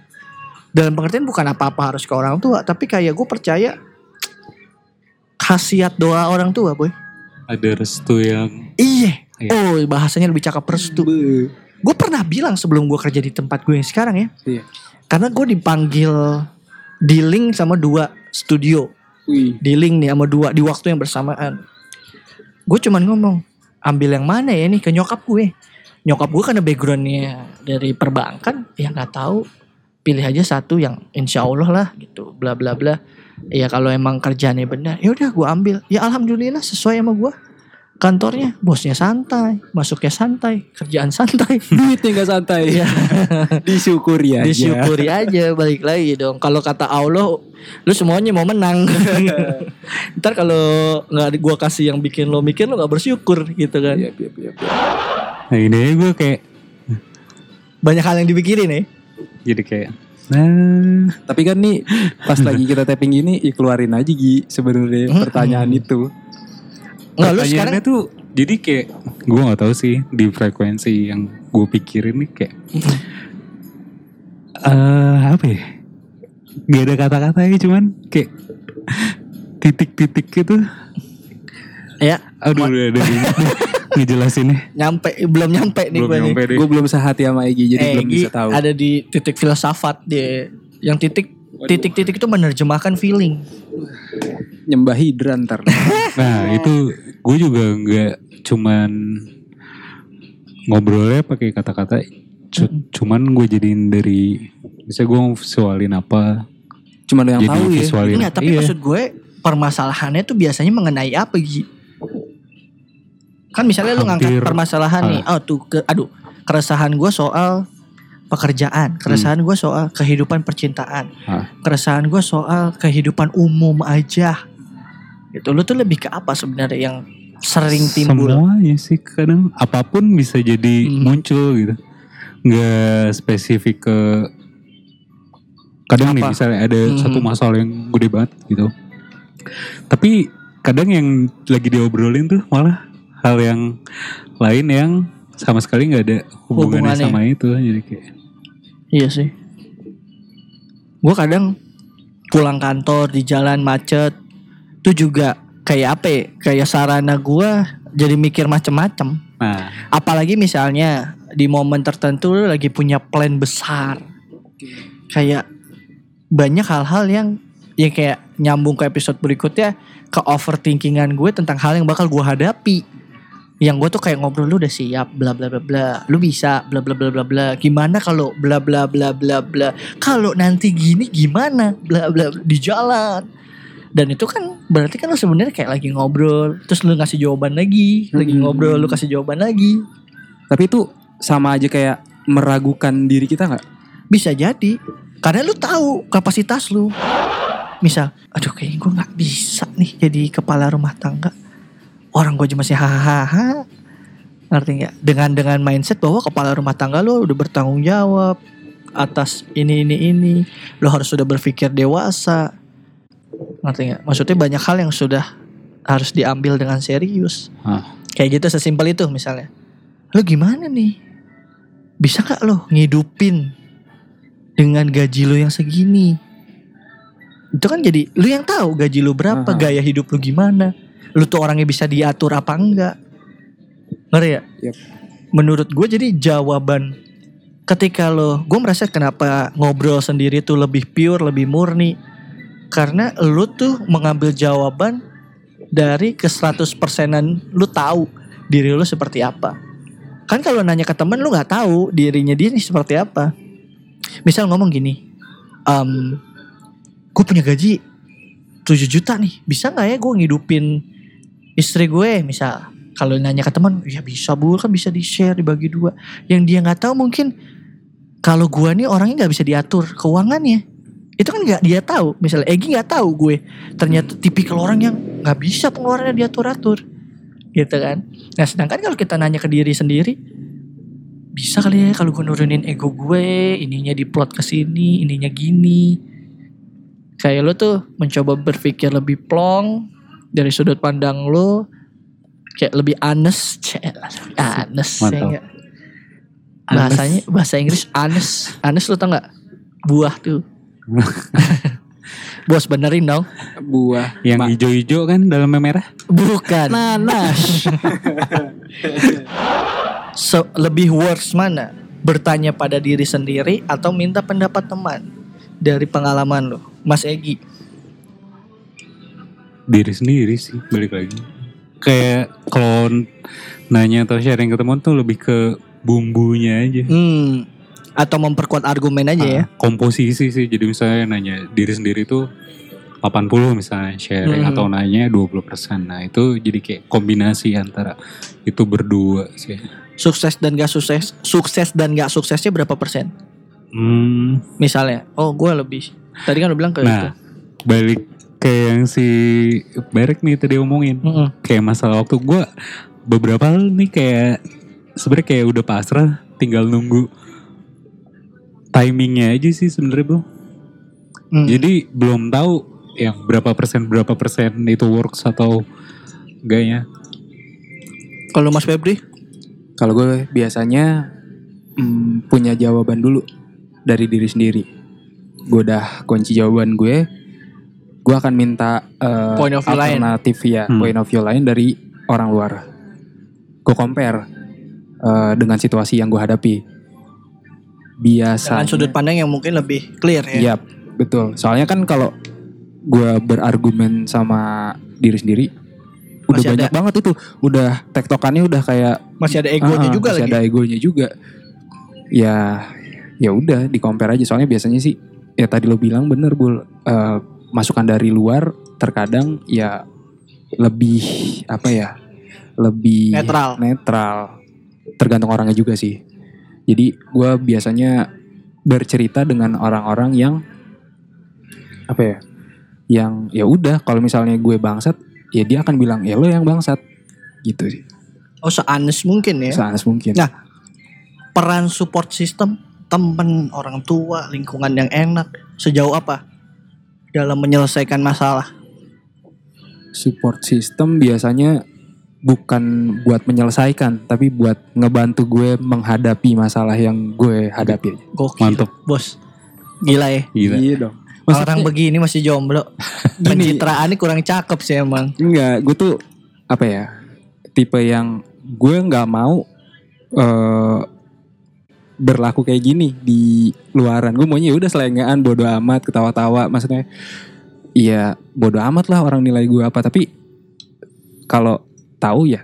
Dalam pengertian bukan apa-apa harus ke orang tua tapi kayak gue percaya khasiat doa orang tua boy. Ada restu yang iya. Iya. oh bahasanya lebih cakep restu. Gue pernah bilang sebelum gue kerja di tempat gue yang sekarang ya. Iya. karena gue dipanggil dealing sama dua studio Wih. dealing nih sama dua di waktu yang bersamaan. Gue cuman ngomong ambil yang mana ya nih ke nyokap gue. Nyokap gue karena backgroundnya dari perbankan, ya nggak tahu. Pilih aja satu yang insya Allah lah gitu, bla bla bla. Ya kalau emang kerjanya benar, ya udah gue ambil. Ya alhamdulillah sesuai sama gue. Kantornya bosnya santai, masuknya santai, kerjaan santai. Duitnya gak santai. Iya. Disyukuri aja. Disyukuri aja balik lagi dong. Kalau kata Allah, lu semuanya mau menang. Ntar kalau nggak gua kasih yang bikin lo mikir lo nggak bersyukur gitu kan. Iya, iya, iya. Nah ini gue kayak Banyak hal yang dipikirin ya. jadi kayak nah Tapi kan nih pas lagi kita tapping gini, ya keluarin aja Gi sebenarnya pertanyaan itu. Nggak lu sekarang tuh jadi kayak gue nggak tahu sih di frekuensi yang gue pikirin nih kayak eh apa ya gak ada kata-katanya cuman kayak titik-titik gitu ya aduh udah ada ngejelasinnya. Nyampe belum nyampe nih gue nih. Gue belum sehati sama Egi jadi Eh, belum bisa tahu. ada di titik filsafat dia. Yang titik titik-titik itu menerjemahkan feeling. Nyembah hidran ntar. Nah itu gue juga nggak cuman ngobrolnya pakai kata-kata, cu- cuman gue jadiin dari, bisa gue visualin apa, Cuma lo yang tahu ya. visualin. Enggak, tapi Iya. maksud gue permasalahannya tuh biasanya mengenai apa Gi? Kan misalnya lu ngangkat Hampir- permasalahan nih, oh tuh, ke, aduh, keresahan gue soal pekerjaan, keresahan gue soal kehidupan percintaan, Ah. keresahan gue soal kehidupan umum aja. Gitu, lu tuh lebih ke apa sebenarnya yang sering timbul? Semuanya sih kadang apa pun bisa jadi Hmm. muncul gitu. Nggak spesifik ke kadang nih Apa? misalnya ada Hmm. satu masalah yang gede banget gitu. Tapi kadang yang lagi diobrolin tuh malah hal yang lain yang sama sekali nggak ada hubungannya, Hubungannya. sama itu jadi kayak Iya sih. Gue kadang pulang kantor di jalan macet, tuh juga kayak apa ya? Kayak sarana gue jadi mikir macem-macem. nah Apalagi misalnya di momen tertentu lu lagi punya plan besar. Kayak banyak hal-hal yang ya kayak nyambung ke episode berikutnya ke overthinkingan gue tentang hal yang bakal gue hadapi. Yang gue tuh kayak ngobrol lu udah siap bla bla bla bla. Lu bisa bla bla bla bla bla. Gimana kalau bla bla bla bla bla. Kalau nanti gini gimana bla bla bla. di jalan. Dan itu kan berarti kan lu sebenarnya kayak lagi ngobrol, terus lu ngasih jawaban lagi, lagi Hmm. ngobrol lu kasih jawaban lagi. Tapi itu sama aja kayak meragukan diri kita nggak? Bisa jadi. Karena lu tahu kapasitas lu. Misal, aduh kayaknya gue gak bisa nih jadi kepala rumah tangga. Orang gue masih hahaha. Ngerti nggak? Dengan dengan mindset bahwa kepala rumah tangga lu udah bertanggung jawab atas ini ini ini. Lu harus sudah berpikir dewasa. Ngerti nggak? Maksudnya banyak hal yang sudah harus diambil dengan serius. Ah. Kayak gitu sesimpel itu misalnya. Lu gimana nih? Bisa gak lo ngidupin dengan gaji lu yang segini? Itu kan jadi lu yang tahu gaji lu berapa, Aha. gaya hidup lu gimana. Lu tuh orangnya bisa diatur apa enggak. Ngerti ya? Yep. Menurut gue jadi jawaban ketika lo, gue merasa kenapa ngobrol sendiri tuh lebih pure, lebih murni. Karena lu tuh mengambil jawaban dari ke 100 persenan lu tahu diri lu seperti apa. Kan kalau nanya ke temen lu nggak tahu dirinya dia nih seperti apa. Misal ngomong gini, em gue punya gaji 7 juta nih, bisa nggak ya gue ngidupin istri gue misal. Kalau nanya ke teman, ya bisa bu, kan bisa di share, dibagi dua. Yang dia nggak tahu mungkin kalau gue nih orangnya nggak bisa diatur keuangannya. Itu kan nggak dia tahu. Misalnya Egi nggak tahu gue ternyata tipikal orang yang nggak bisa pengeluarannya diatur-atur gitu kan nah sedangkan kalau kita nanya ke diri sendiri bisa kali ya kalau gue nurunin ego gue ininya diplot ke sini ininya gini kayak lo tuh mencoba berpikir lebih plong dari sudut pandang lo kayak lebih honest Cek, honest ya bahasanya bahasa Inggris honest honest lo tau nggak buah tuh bos benerin dong Buah. yang hijau-hijau kan dalamnya merah Bukan. Nanas. so, lebih worse mana? Bertanya pada diri sendiri atau minta pendapat teman dari pengalaman lo, Mas Egi? Diri sendiri sih balik lagi kayak kalau nanya atau sharing ke teman tuh lebih ke bumbunya aja Hmm. Atau memperkuat argumen aja ya? Ah, komposisi sih jadi misalnya nanya diri sendiri tuh 80 misalnya sharing Mhm. atau nanya 20% nah itu jadi kayak kombinasi antara itu berdua sih Sukses dan gak sukses, sukses dan gak suksesnya berapa persen? hmm, Misalnya, oh gue lebih. Tadi kan lo bilang gitu. nah balik kayak yang si Berek nih tadi omongin Mm-mm. kayak masalah waktu gue beberapa hal nih kayak sebenarnya kayak udah pasrah tinggal nunggu timingnya aja sih sebenarnya bro Hmm. jadi belum tahu yang berapa persen berapa persen itu works atau enggaknya Kalau Mas Febri? Kalau gue biasanya mm, punya jawaban dulu dari diri sendiri. Gue udah kunci jawaban gue. Gue akan minta eh, Point of view lain. alternatif ya, Hmm. point of view lain dari orang luar. gue compare eh, dengan situasi yang gue hadapi. Biasa. Dengan sudut pandang yang mungkin lebih clear ya. Iya, betul. Soalnya kan kalau gue berargumen sama diri sendiri, udah Masih banyak ada. banget itu. Udah tektokannya udah kayak Masih ada egonya Ah, juga masih lagi. ada egonya juga. Ya, ya udah di compare aja. Soalnya biasanya sih, ya tadi lo bilang bener bul. Eh, masukan dari luar terkadang ya lebih apa ya? Lebih Netral. netral. Tergantung orangnya juga sih. Jadi gue biasanya bercerita dengan orang-orang yang apa ya? Yang ya udah kalau misalnya gue bangsat, ya dia akan bilang ya lo yang bangsat gitu sih. Oh, seanes mungkin ya. Seanes mungkin. Nah, peran support system temen orang tua lingkungan yang enak sejauh apa dalam menyelesaikan masalah support system biasanya bukan buat menyelesaikan tapi buat ngebantu gue menghadapi masalah yang gue hadapi. gokil Mantep. bos gila ya Gila. Iya dong. orang begini masih jomblo pencitraannya kurang cakep sih emang enggak, gue tuh apa ya? Tipe yang gue nggak mau eh berlaku kayak gini di luaran. Gue maunya ya udah selengean bodo amat ketawa-tawa maksudnya Iya bodo amat lah orang nilai gue apa tapi kalau tahu ya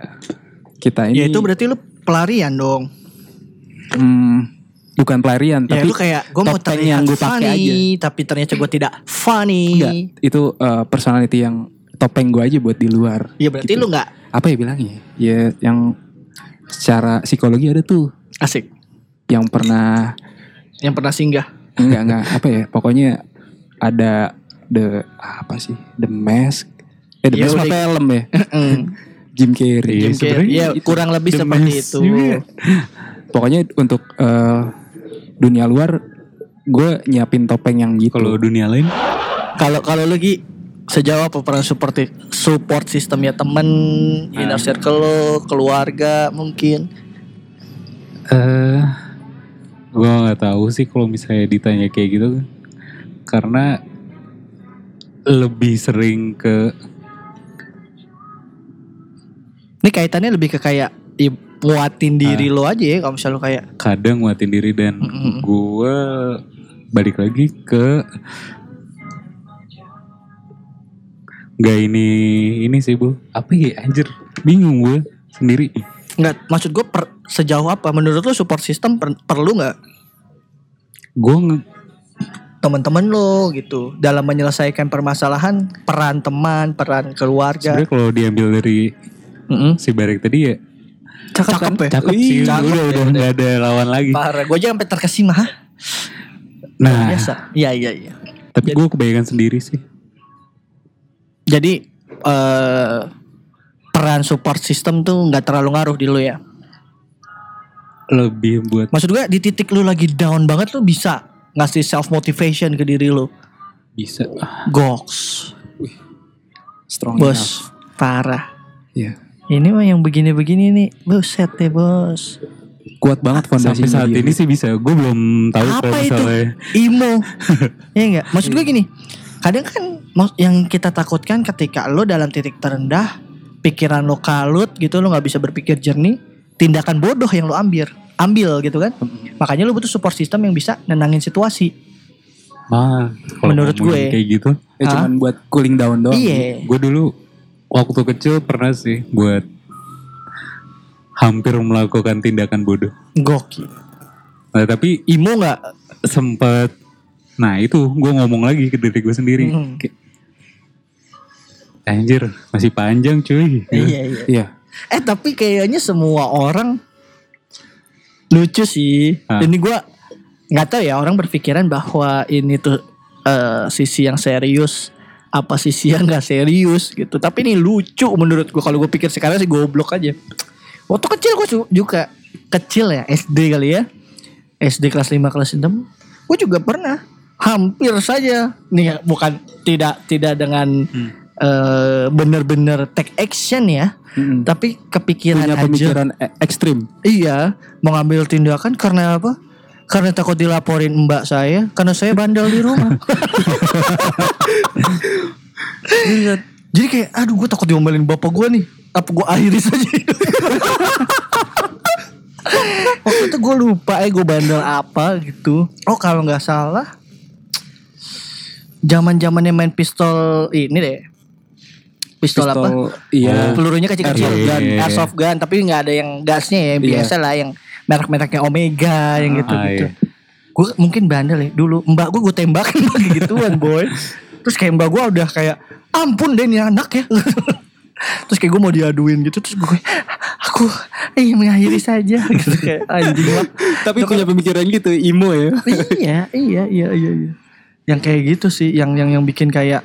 kita ini ya itu berarti lu pelarian dong hmm, bukan pelarian ya tapi lu kayak gue mau top 10 terlihat yang gue pakai funny tapi ternyata gue tidak funny Enggak, itu eh, personality yang topeng gue aja buat di luar. ya berarti Gitu. lu nggak Apa ya bilangnya? Ya yang secara psikologi ada tuh asik yang pernah yang pernah singgah enggak enggak apa ya? Pokoknya ada the apa sih? The Mask. Eh The Ya Mask mah udah. film ya. Jim Carrey. Jim Carrey. ya kurang lebih The seperti Mask itu juga. Pokoknya untuk eh, dunia luar gue nyiapin topeng yang gitu. Kalau dunia lain Kalau kalau lu Gi, sejauh apa peran support support system ya temen, inner Ah. circle lo, keluarga mungkin. eh gue nggak tahu sih kalau misalnya ditanya kayak gitu. Karena lebih sering ke Ini kaitannya lebih ke kayak ya, muatin diri lo aja ya kalau misalnya lo kayak kadang nguatin diri dan Mm-mm. gue balik lagi ke nggak ini ini sih bu. Apa ya anjir? Bingung gue sendiri. Nggak maksud gue per, sejauh apa? Menurut lo support system per- perlu nggak? Gue nge- teman-teman lo gitu. Dalam menyelesaikan permasalahan peran teman peran keluarga. Sebenarnya kalau diambil dari Mm-mm. si Barek tadi ya cakep, kan? ya? cakep Ih, sih. cakep udah ya, udah nggak ada lawan lagi. Parah gue aja sampai terkesima nah. Biasa. Iya iya iya. Tapi gue kebanyakan sendiri sih. Jadi eh peran support system tuh nggak terlalu ngaruh di lu ya. Lebih buat Maksud gue di titik lu lagi down banget lu bisa ngasih self motivation ke diri lu. bisa Goks, Strong enough. bos, parah. Iya. Ini mah yang begini-begini nih, buset deh bos. Kuat banget fondasi sampai saat ini sih bisa gue belum tahu kalau Apa itu? misalnya Imo, ya enggak? Maksud gue gini, kadang kan yang kita takutkan ketika lo dalam titik terendah, pikiran lo kalut gitu, lo nggak bisa berpikir jernih, tindakan bodoh yang lo ambil, ambil gitu kan? Makanya lo butuh support system yang bisa nenangin situasi. ah kalau Menurut gue. kayak gitu Ya cuman buat cooling down doang. Iya. gue dulu waktu kecil pernah sih buat hampir melakukan tindakan bodoh Gokil. nah, tapi Imo nggak? sempet nah itu gue ngomong lagi ke diri gue sendiri Hmm. Anjir masih panjang cuy Iya iya. Iya. Eh tapi kayaknya semua orang lucu sih. Ah. Ini gue nggak tahu ya orang berpikiran bahwa ini tuh eh, sisi yang serius apa sisi yang nggak serius gitu. Tapi ini lucu menurut gue kalau gue pikir sekarang sih goblok aja. Waktu kecil gue juga kecil ya SD kali ya. SD kelas 5 kelas 6 gue juga pernah hampir saja nih bukan tidak tidak dengan eh, bener-bener take action ya Mm-mm. tapi kepikiran Punya aja pemikiran e- ekstrim. iya mengambil tindakan karena apa karena takut dilaporin mbak saya karena saya bandel di rumah Iya. jadi kayak aduh gue takut diomelin bapak gue nih apa gue akhiri saja? Waktu itu gue lupa eh gue bandel apa gitu. Oh kalau nggak salah, zaman zamannya main pistol ini deh. Pistol, apa? Iya. Pelurunya kecil-kecil Airsoft gun, gun. airsoft gun, tapi nggak ada yang gasnya ya. Biasa lah yang merek-mereknya Omega yang gitu Ah, gitu. iya. Gue mungkin bandel ya dulu. Mbak gue gue tembakin pakai gituan boy. Terus kayak mbak gue udah kayak ampun deh ini anak ya. Terus kayak gue mau diaduin gitu Terus gue Aku ingin mengakhiri saja gitu Kayak anjing lah Tapi punya pemikiran gitu, imo ya. iya, iya, iya, iya, iya. Yang kayak gitu sih, yang yang yang bikin kayak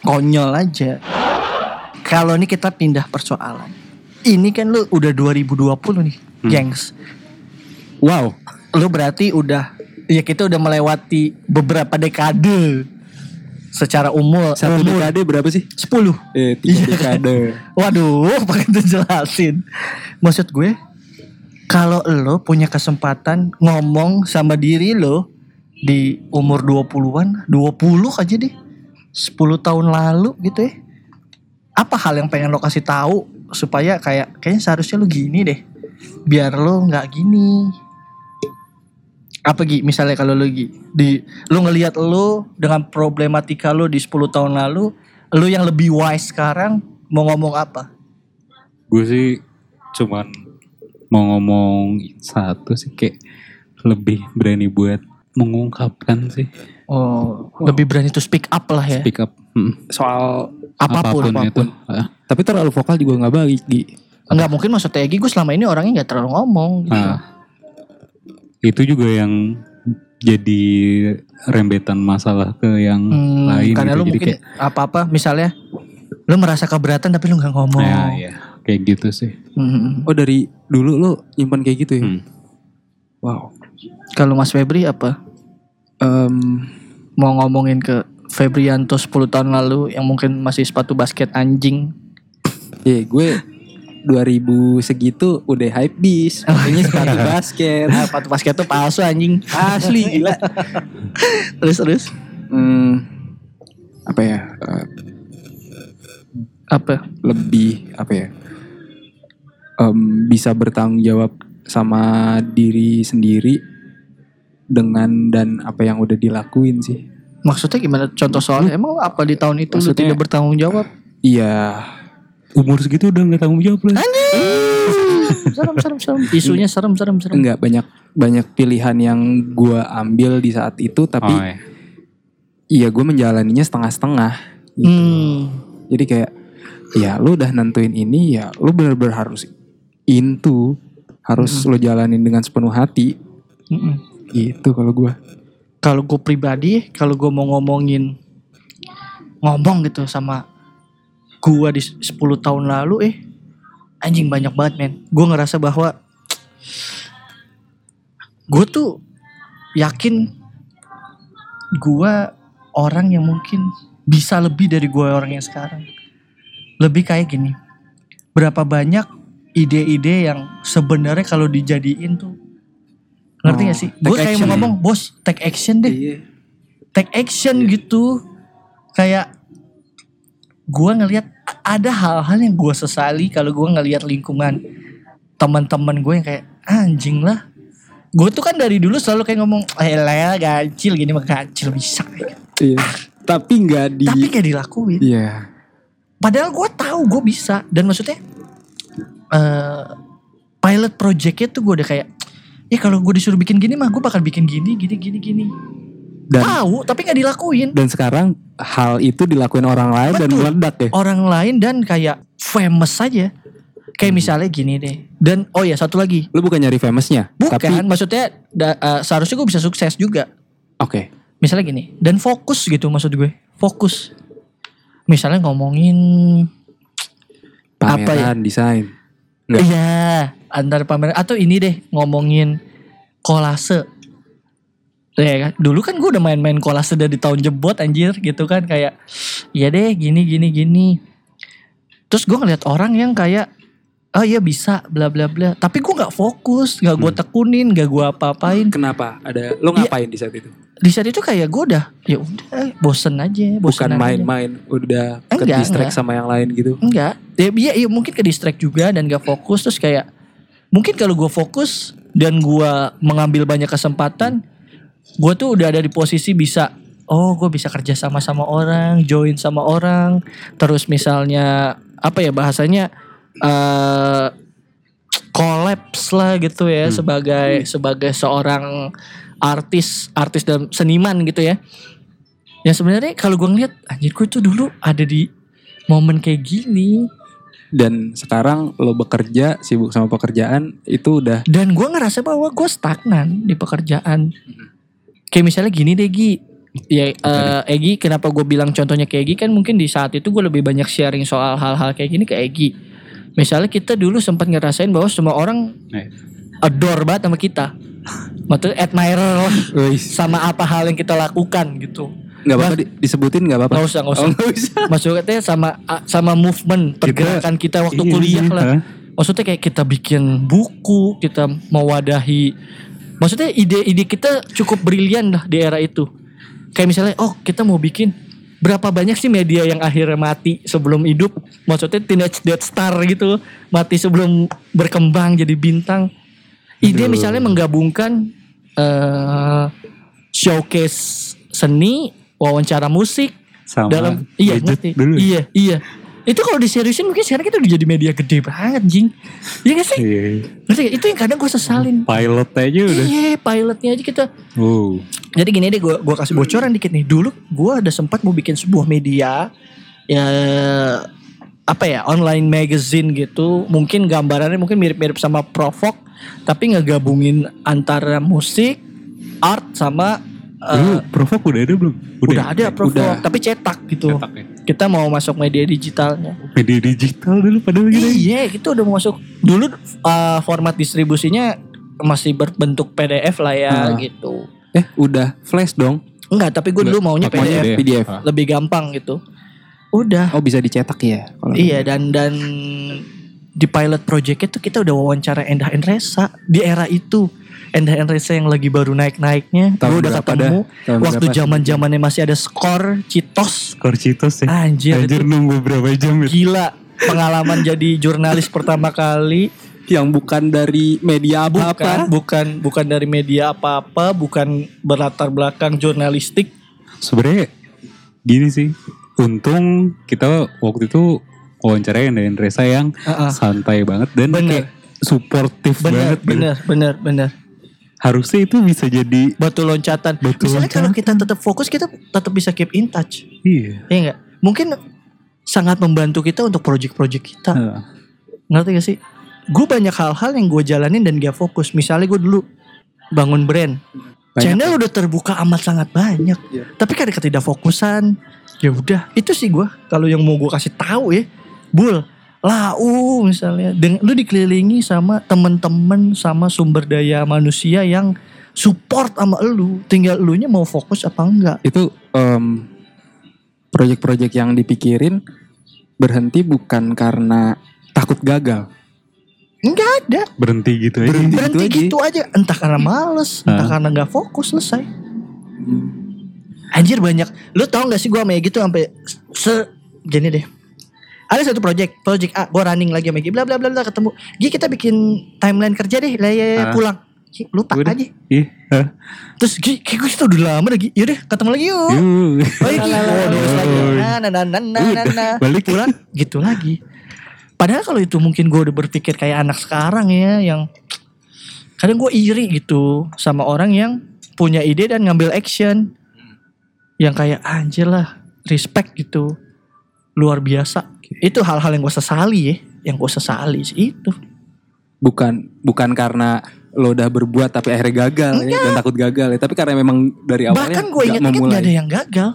konyol aja. Kalau ini kita pindah persoalan. Ini kan lu udah 2020 nih, gengs. Wow. Lu berarti udah ya kita udah melewati beberapa dekade secara umur. Satu umur dekade berapa sih? 10. Eh, tiga dekade. Waduh, pakai dijelasin. Maksud gue, kalau lo punya kesempatan ngomong sama diri lo di umur 20-an, 20 aja deh. 10 tahun lalu gitu ya. Apa hal yang pengen lo kasih tahu supaya kayak kayaknya seharusnya lo gini deh. Biar lo nggak gini. Apa Gi? Misalnya kalau lo Gi, di lo ngelihat lo dengan problematika lo di 10 tahun lalu, lo yang lebih wise sekarang mau ngomong apa? Gue sih cuman mau ngomong satu sih kayak lebih berani buat mengungkapkan sih Oh, lebih berani to speak up lah ya. speak up Hmm. Apa pun, apa pun. itu Ah, Tapi terlalu vokal juga nggak baik, Gi. Enggak mungkin maksudnya Egi gue selama ini orangnya nggak terlalu ngomong gitu. ah. itu juga yang jadi rembetan masalah ke yang Hmm, lain karena gitu. lu jadi mungkin kayak apa-apa misalnya lu merasa keberatan tapi lu nggak ngomong. ya, ya, kayak gitu sih Hmm. Oh dari dulu lo nyimpan kayak gitu ya? Hmm. Wow. Kalau Mas Febri apa? Em, Mau ngomongin ke Febrianto 10 tahun lalu yang mungkin masih sepatu basket anjing. ya gue 2000 segitu udah hype bis. Makanya sepatu basket. Ah, sepatu basket tuh palsu anjing. Asli gila. terus terus Hmm, apa ya? eh, apa? lebih apa ya? em, bisa bertanggung jawab sama diri sendiri dengan dan apa yang udah dilakuin sih. Maksudnya gimana? Contoh soalnya emang apa di tahun itu lu Maksudnya- tidak bertanggung jawab? Iya, umur segitu udah nggak tanggung jawab lah serem serem serem. Isunya serem serem serem. enggak banyak banyak pilihan yang gue ambil di saat itu tapi oh, ya. iya gue menjalaninya setengah-setengah. gitu. Hmm. Jadi kayak ya lu udah nentuin ini ya lu bener-bener harus into harus lo jalanin dengan sepenuh hati Mm-mm. gitu kalau gue. Kalau gue pribadi, kalau gue mau ngomongin ngomong gitu sama gue di 10 tahun lalu, eh anjing banyak banget men. Gue ngerasa bahwa gue tuh yakin gue orang yang mungkin bisa lebih dari gue orang yang sekarang. Lebih kayak gini, berapa banyak ide-ide yang sebenarnya kalau dijadiin tuh ngerti gak sih? Gue kayak mau ya? ngomong bos take action deh, Iya. take action gitu. Kayak gue ngelihat ada hal-hal yang gue sesali kalau gue ngelihat lingkungan teman-teman gue yang kayak anjing lah. Gue tuh kan dari dulu selalu kayak ngomong, eh lah gacil gini mah gacil bisa. Iya. Tapi nggak di. Tapi kayak dilakuin. Iya. Padahal gue tahu gue bisa dan maksudnya eh pilot projectnya tuh gue udah kayak ya kalau gue disuruh bikin gini mah gue bakal bikin gini gini gini gini Dan tahu tapi nggak dilakuin dan sekarang hal itu dilakuin orang lain dan Betul. meledak ya. orang lain dan kayak famous saja kayak misalnya gini deh dan oh ya satu lagi Lu bukan nyari famousnya, bukan tapi maksudnya da- eh, seharusnya gue bisa sukses juga oke. misalnya gini dan fokus gitu maksud gue fokus misalnya ngomongin Apa ya? Pameran desain. Nggak. Iya, antar pameran atau ini deh ngomongin kolase. Ya kan? Dulu kan gue udah main-main kolase dari tahun jebot anjir gitu kan kayak iya deh gini gini gini. Terus gue ngeliat orang yang kayak oh iya bisa bla bla bla. Tapi gue nggak fokus, nggak gue tekunin, nggak gue apa-apain. Kenapa? Ada lu Iya. ngapain di saat itu? Di saat itu kayak gue udah ya udah bosen aja, bosen Bukan main-main, udah ke Enggak, distract enggak. sama yang lain gitu. Enggak. Ya, iya, iya mungkin ke distract juga dan gak fokus terus kayak mungkin kalau gue fokus dan gue mengambil banyak kesempatan gue tuh udah ada di posisi bisa oh gue bisa kerja sama sama orang join sama orang terus misalnya apa ya bahasanya eh collapse lah gitu ya sebagai sebagai seorang artis artis dan seniman gitu ya. Ya sebenarnya kalau gue ngeliat anjir gue tuh dulu ada di momen kayak gini. Dan sekarang lo bekerja, sibuk sama pekerjaan, itu udah dan gue ngerasa bahwa gue stagnan di pekerjaan. Kayak misalnya gini deh Gi. Ya eh, Egi kenapa gue bilang contohnya kayak Egi kan mungkin di saat itu gue lebih banyak sharing soal hal-hal kayak gini ke Egi. Misalnya kita dulu sempat ngerasain bahwa semua orang Eh, adore banget sama kita Maksudnya admirer lah sama apa hal yang kita lakukan gitu nggak apa-apa di- disebutin nggak apa-apa. Nggak usah, nggak usah. Oh, nggak usah. Maksudnya sama sama movement pergerakan kita, waktu iya, kuliah iya, lah. Maksudnya kayak kita bikin buku, kita mewadahi. Maksudnya ide-ide kita cukup brilian lah di era itu. Kayak misalnya, oh kita mau bikin berapa banyak sih media yang akhirnya mati sebelum hidup? Maksudnya Teenage Death Star gitu, mati sebelum berkembang jadi bintang. Ide misalnya menggabungkan eh showcase seni, wawancara musik, sama. dalam iya ngerti. dulu. iya iya. Itu kalau diseriusin mungkin sekarang kita udah jadi media gede banget jing. Iya gak sih? Iya. ngerti itu yang kadang gue sesalin. Pilot aja udah. iya pilotnya aja kita. Oh. jadi gini deh gue gua kasih bocoran dikit nih. Dulu gue ada sempat mau bikin sebuah media ya apa ya online magazine gitu. Mungkin gambarannya mungkin mirip-mirip sama Provok tapi ngegabungin antara musik art sama eh, Dulu Provok udah ada belum? udah ada Provok udah. tapi cetak gitu Cetak ya. kita mau masuk media digitalnya Media digital dulu padahal gitu. Iya, kita udah mau masuk. Dulu uh, format distribusinya masih berbentuk PDF lah ya Ah. gitu. Eh, udah flash dong. Enggak, tapi gue dulu maunya PDF, PDF. Ah. lebih gampang gitu. Udah. Oh, bisa dicetak ya? kalau- Iya dan dan di pilot project itu kita udah wawancara Endah Endresa di era itu. Endah Endresa yang lagi baru naik-naiknya. Tahun Gue udah berapa ketemu dah? Tahun waktu zaman zamannya masih ada skor Citos. Korcitos ya. Anjir, Anjir itu nunggu berapa jam ya? gila pengalaman jadi jurnalis pertama kali. Yang bukan dari media bukan apa-apa. bukan bukan dari media apa-apa bukan berlatar belakang jurnalistik Sebenarnya gini sih. Untung kita waktu itu wawancara yang dengan Reza yang Heeh. santai banget dan Bener. kayak suportif banget. gitu. bener bener bener Harusnya itu bisa jadi batu loncatan Batu misalnya kalau loncatan. kita tetap fokus kita tetap bisa keep in touch iya. ya enggak mungkin sangat membantu kita untuk project-project kita Heeh. ngerti gak sih gue banyak hal-hal yang gue jalanin dan gak fokus misalnya gue dulu bangun brand Banyak channel udah terbuka amat sangat banyak Iya. tapi karena ketidakfokusan ya udah itu sih gue kalau yang mau gue kasih tahu ya bul lau misalnya dengan lu dikelilingi sama temen-temen sama sumber daya manusia yang support sama lu tinggal elunya mau fokus apa enggak Itu em, proyek-proyek yang dipikirin berhenti bukan karena takut gagal. enggak ada Berhenti gitu aja. Berhenti. berhenti aja. gitu aja entah karena males entah Hah? karena nggak fokus selesai Anjir banyak. Lu tau gak sih gue sama Egy tuh sampai se gini deh. Ada satu project, project A, gue running lagi sama Egy, bla bla bla bla ketemu. Gi kita bikin timeline kerja deh, lah ya, ya, Ah. pulang. Gi, lupa Udah. aja. Hah? Terus Gi, kayak gue kita udah lama lagi. Yaudah ketemu lagi yuk. Oh iya Gi, oh. Oh. Nah, nah, nah, nah, nah, nah. Balik ya. Pulang gitu lagi. Padahal kalau itu mungkin gue udah berpikir kayak anak sekarang ya, yang kadang gue iri gitu sama orang yang punya ide dan ngambil action. Yang kayak anjir lah, respect gitu. Luar biasa. Itu hal-hal yang gue sesali ya. Yang gue sesali sih itu. Bukan bukan karena lo udah berbuat tapi akhirnya gagal ya, dan takut gagal ya. Tapi karena memang dari awalnya Bahkan gue inget-inget memulai. gak ada yang gagal.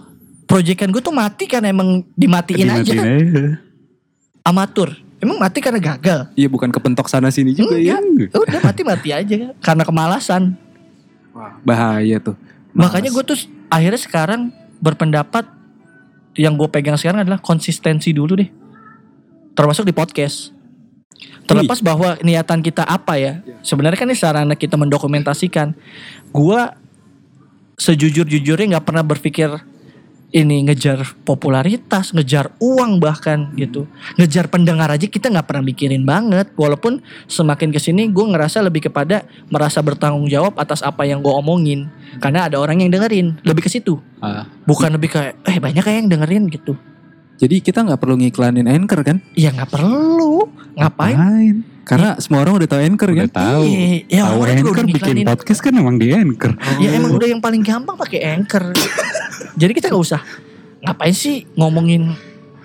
Proyekan gue tuh mati karena emang dimatiin, Dimatiin aja. aja. Amatur. Emang mati karena gagal. Iya bukan kepentok sana sini juga ya. Enggak. Udah mati-mati aja. Karena kemalasan. Wah, bahaya tuh. Makanya gue tuh akhirnya sekarang berpendapat yang gue pegang sekarang adalah konsistensi dulu deh. Termasuk di podcast. Terlepas bahwa niatan kita apa ya. Sebenarnya kan ini sarana kita mendokumentasikan. Gue sejujur-jujurnya nggak pernah berpikir ini ngejar popularitas, ngejar uang bahkan gitu, ngejar pendengar aja kita nggak pernah mikirin banget. Walaupun semakin ke sini gue ngerasa lebih kepada merasa bertanggung jawab atas apa yang gue omongin, karena ada orang yang dengerin, lebih ke situ. Ah. Bukan lebih kayak eh banyak kayak yang dengerin gitu. Jadi kita nggak perlu ngiklanin anchor kan? Ya nggak perlu, ngapain? Karena semua orang udah tahu anchor Udah kan? tahu. Iya, ya Tahu orang juga anchor udah bikin ngiklanin. podcast kan emang di anchor. Ya emang udah yang paling gampang pakai anchor. Jadi kita nggak usah ngapain sih ngomongin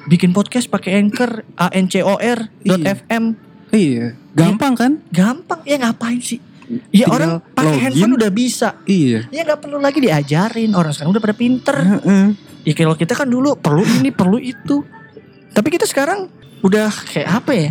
bikin podcast pakai anchor a n c o r dot Iya. fm Iya, gampang kan? gampang ya ngapain sih? Ya Tinggal orang pakai handphone udah bisa. Iya. Ya nggak perlu lagi diajarin orang sekarang udah pada pinter. Heeh. Ya kalau kita kan dulu perlu ini perlu itu. Tapi kita sekarang udah kayak apa ya?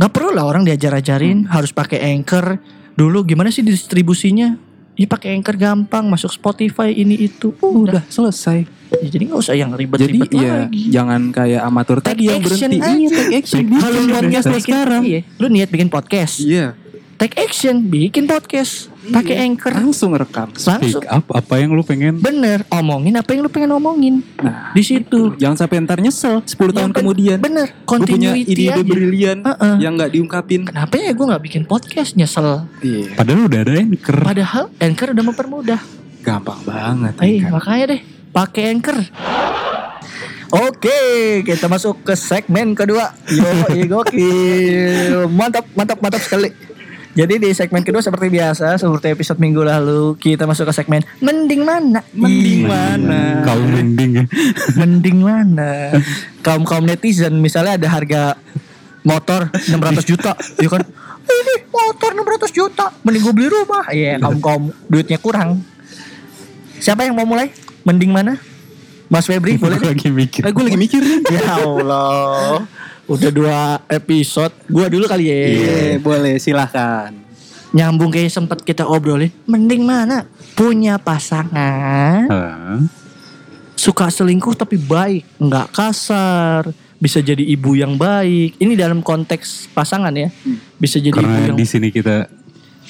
Nggak perlu lah orang diajar-ajarin harus pakai anchor. Dulu gimana sih distribusinya? Ya pakai anchor gampang masuk Spotify ini itu. Udah. Udah selesai. Ya, jadi nggak usah yang Jadi ribet-ribet ya lagi. jangan kayak amatur tadi yang berhenti. aja. Iya, take action. Kalau podcast sekarang. iya. Lu niat bikin podcast, Iya. Take action, bikin podcast, pakai anchor, Langsung rekam. langsung. Speak up apa yang lu pengen Bener, omongin apa yang lu pengen omongin Nah, di situ. jangan sampai ntar nyesel 10 tahun Yang pen- kemudian. Bener, Gue punya continuity ide-ide aja. brilian Heeh. yang nggak diungkapin. Kenapa ya gue nggak bikin podcast nyesel? Iya. Padahal udah ada anchor. Padahal Anchor udah mempermudah. Gampang banget. Eh, Anchor. makanya deh pakai Anchor. Oke, kita masuk ke segmen kedua. Yo, iya, gokil. Mantap, mantap, mantap sekali. Jadi di segmen kedua seperti biasa, seperti episode minggu lalu, kita masuk ke segmen mending mana? Mending Ih, mana? Kau mending ya. Mending mana? Kaum kaum netizen misalnya ada harga motor 600 juta, ya kan? Ini motor 600 juta, mending gue beli rumah. Iya, kaum kaum duitnya kurang. Siapa yang mau mulai? Mending mana? Mas Febri boleh Gua deh. lagi mikir. Eh, gue lagi mikir. Ya Allah. Udah dua episode. Gua dulu kali ya. Iya, boleh silahkan. Nyambung kayak sempet kita obrolin. Mending mana? Punya pasangan. Suka selingkuh tapi baik, nggak kasar, bisa jadi ibu yang baik. Ini dalam konteks pasangan ya, bisa jadi ibu Karena yang di sini kita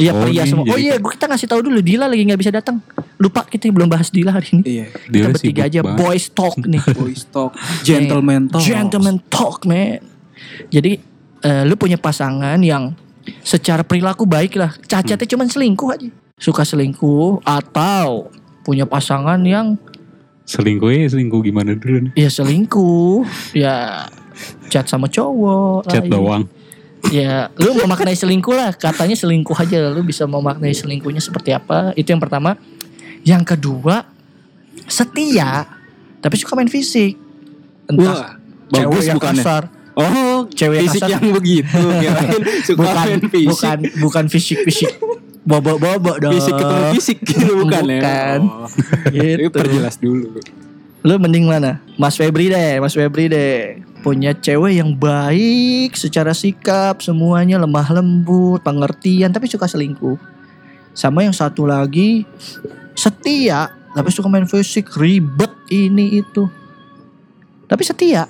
iya Oh, pria semua. Oh iya, gua kita ngasih tahu dulu Dila lagi nggak bisa datang. Lupa kita belum bahas Dila hari ini. Iya. Kita dia bertiga aja banget. boys talk nih. Boys talk, gentleman talk. Gentleman talk, man. Jadi eh, lu punya pasangan yang secara perilaku baik lah. Cacatnya Hmm. cuman selingkuh aja. Suka selingkuh atau punya pasangan yang Selingkuh ya selingkuh gimana dulu nih? ya selingkuh, ya chat sama cowok. Chat lain. doang. Ya, lu memaknai selingkuh lah. Katanya selingkuh aja. Lu bisa memaknai selingkuhnya seperti apa? Itu yang pertama. Yang kedua, setia, tapi suka main fisik. Entah Wah, bagus cewek yang bukannya. kasar. Oh, Cewek yang fisik kasar. yang begitu. Suka bukan main fisik. bukan bukan fisik fisik bobo bobo dong Fisik ketemu fisik gitu bukan, ya? Bukan. Oh. Gitu. Perjelas dulu. lu mending mana Mas Febri deh Mas Febri deh punya cewek yang baik secara sikap semuanya lemah lembut pengertian tapi suka selingkuh sama yang satu lagi setia tapi suka main fisik ribet ini itu tapi setia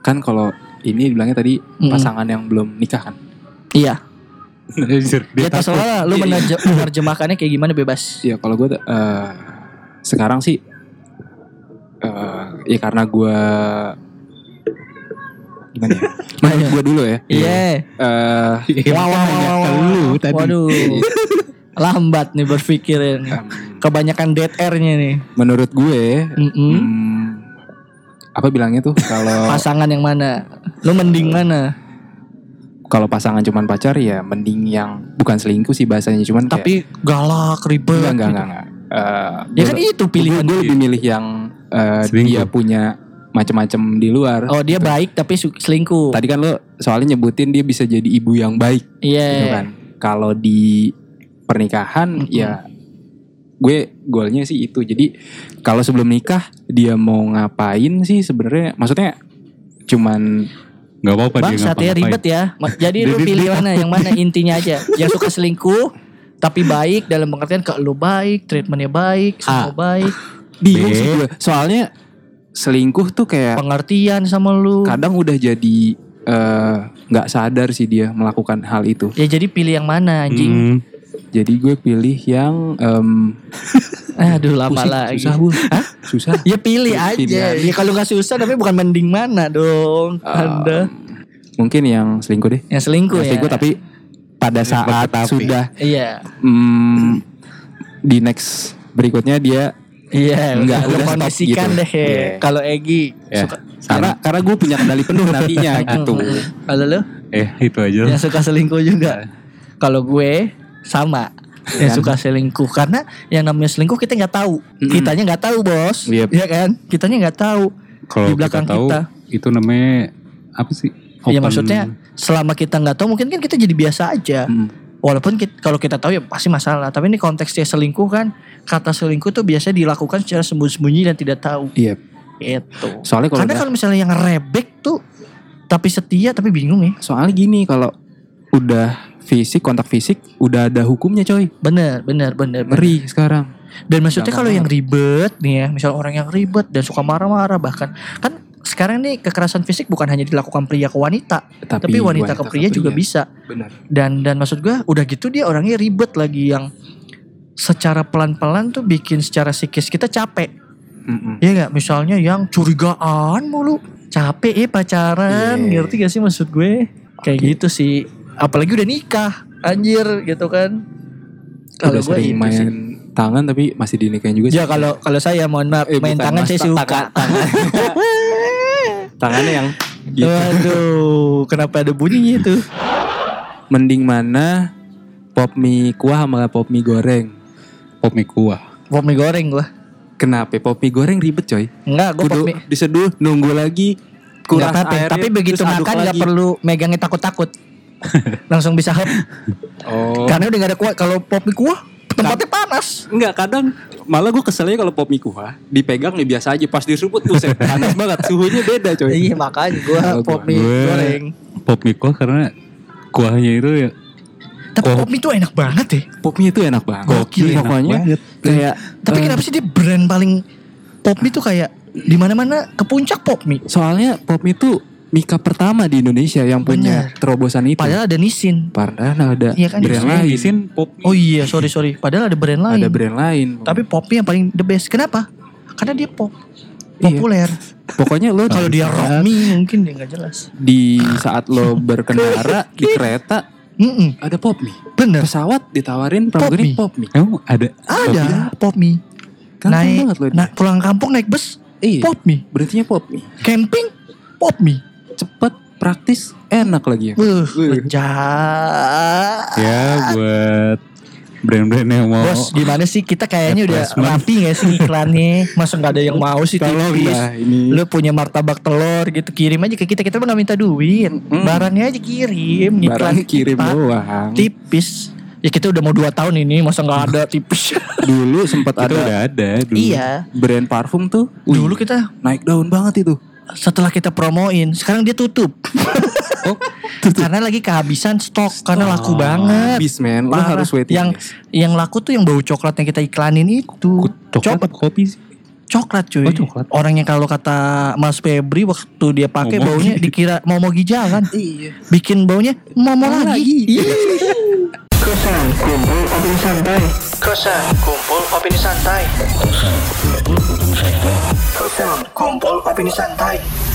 Kan kalau ini bilangnya tadi Mm-mm. pasangan yang belum nikah kan. iya ya terserah lu Iya, iya. menerje- menerjemahkannya kayak gimana bebas Iya, kalau gue eh sekarang sih eh ya karena gue gimana ya? Menurut gue dulu ya. iya Eh Wah, wah, makanya wah, wah, lu wah. tadi. Waduh. Lambat nih em, Kebanyakan dead air-nya nih. menurut gue Mm-mm. hmm, apa bilangnya tuh kalau Pasangan yang mana? Lu mending mana? kalau pasangan cuman pacar ya mending yang bukan selingkuh sih bahasanya cuman kayak Tapi galak, ribet. enggak enggak gitu. enggak, enggak. Eh, Ya gue- kan itu pilihan. gue lebih milih yang Selingkuh. dia punya macam-macam di luar. Oh dia baik tapi selingkuh. Tadi kan lo soalnya nyebutin dia bisa jadi ibu yang baik Iya. gitu kan. Kalau di pernikahan Mm-mm. ya gue goalnya sih itu. Jadi kalau sebelum nikah dia mau ngapain sih sebenarnya maksudnya cuman Gak apa-apa dia Bangsat ya ribet ya. Jadi lu pilih mana? Yang mana intinya aja. Yang suka selingkuh tapi baik dalam pengertian ke lu baik, treatmentnya baik, semua baik, bingung B. sih gue. Soalnya selingkuh tuh kayak pengertian sama lu. kadang udah jadi eh, nggak sadar sih dia melakukan hal itu. Ya jadi pilih yang mana anjing. Hmm, Jadi gue pilih yang em, Aduh lama pusing, lagi. susah bu, susah. Ya pilih aja. Pilihan. Ya kalau nggak susah tapi bukan mending mana dong. Anda Mungkin yang selingkuh deh. yang selingkuh Yang ya. selingkuh tapi pada saat tapi. sudah Iya. mm, di next berikutnya dia Iya, Enggak, udah kondisikan gitu. deh. Iya. Kalau Egi ya, suka karena karena gue punya kendali penuh nantinya gitu. Kalau lu Eh itu aja yang suka selingkuh juga. Kalau gue sama yang suka selingkuh karena yang namanya selingkuh kita nggak tahu. Kitanya nggak tahu, Bos. Yep. Iya kan? Kitanya nggak tahu. Kalau di kita belakang tahu kita. itu namanya apa sih? Ya Open- maksudnya selama kita nggak tahu mungkin kan kita jadi biasa aja. Hmm. Walaupun kit- kalau kita tahu ya pasti masalah. Tapi ini konteksnya selingkuh kan kata selingkuh tuh biasa dilakukan secara sembunyi-sembunyi dan tidak tahu. Iya. Itu. Soalnya kalau Karena udah- kalau misalnya yang rebek tuh tapi setia tapi bingung ya. soalnya gini kalau udah fisik kontak fisik udah ada hukumnya coy. Bener, bener, bener. bener. Ngeri sekarang. Dan maksudnya kalau yang ribet nih ya, misal orang yang ribet dan suka marah-marah bahkan kan sekarang nih kekerasan fisik bukan hanya dilakukan pria ke wanita, tapi, wanita, ke pria juga bisa. Benar. Dan dan maksud gua udah gitu dia orangnya ribet lagi yang secara pelan-pelan tuh bikin secara psikis kita capek. Mm-mm. Ya nggak? Misalnya yang curigaan mulu, capek ya pacaran, Iya. ngerti gak sih maksud gue? Kayak gitu sih. Apalagi udah nikah, anjir gitu kan. Kalau gue main sih. tangan tapi masih dinikahin juga sih. Ya kalau kalau saya mohon maaf Eh, main tangan saya suka. tangan- Tangannya yang gitu. Waduh, kenapa ada bunyinya itu? Mending mana pop mie kuah sama pop mie goreng? pop mie kuah. Pop mie goreng gua. Kenapa pop mie goreng ribet coy? Enggak, gua pop Kudu mie. diseduh nunggu lagi kuras Nggak apa-apa, airnya, tapi begitu makan lagi. perlu megangnya takut-takut. Langsung bisa hep. Oh. Karena udah gak ada kuah. Kalau pop mie kuah tempatnya panas. Enggak kadang malah gue keselnya kalau pop mie kuah dipegang nih biasa aja pas disuput buset panas banget suhunya beda coy. Iya makanya gua Kalau pop mie gue- goreng. Pop mie kuah karena kuahnya itu ya Tapi Oh. pop mie tuh enak banget ya. Pop mie itu enak banget. Gokil, enak pokoknya banget. kayak Tapi eh, kenapa sih dia brand paling pop mie tuh kayak di mana-mana ke puncak pop mie. soalnya pop mie itu mika pertama di Indonesia yang punya Bener. terobosan itu. Padahal ada Nissin. Padahal ada Iya kan, brand Nissin. lain. Isin pop. Oh iya, sorry sorry. Padahal ada brand lain. Ada brand lain. Tapi pop mie yang paling the best. Kenapa? Karena dia pop. Iya. Populer. pokoknya lo Kalau dia rock mie mungkin dia nggak jelas. di saat lo berkendara di kereta Mm-mm. ada pop mie. Bener. Pesawat ditawarin Pop pramugari pop mie. Emang ada? Ada pop mie. Gampang naik, banget loh. nah, pulang kampung naik bus, iya. pop mie. Berhentinya pop mie. Camping, pop mie. Cepet, praktis, enak lagi. Uh, Wih. lejat. Ya buat brand-brand yang mau Bos, gimana sih kita kayaknya udah rapi gak sih iklannya? Masa nggak ada yang mau sih tipis? dah ini. Lu punya martabak telur gitu kirim aja ke kita kita mah nggak minta duit, barangnya aja kirim, iklan Barang kirim kita. doang. tipis. Ya kita udah mau 2 tahun ini masa nggak ada tipis. Dulu sempat itu ada udah ada dulu. iya. brand parfum tuh. wih, Dulu kita naik daun banget itu. Setelah kita promoin, sekarang dia tutup. Oh, karena lagi kehabisan stok, karena laku banget. habis men. Lo harus waiting yang list. yang laku tuh yang bau coklat yang kita iklanin itu. Coklat apa kopi sih? Coklat cuy. Oh, coklat. Orang yang kalau kata Mas Febri waktu dia pakai baunya dikira mau mau gijalan. Iya. Bikin baunya mau mau lagi. Iya. Kosan kumpul opini santai. Kosan kumpul opini santai. Kosan kumpul opini santai.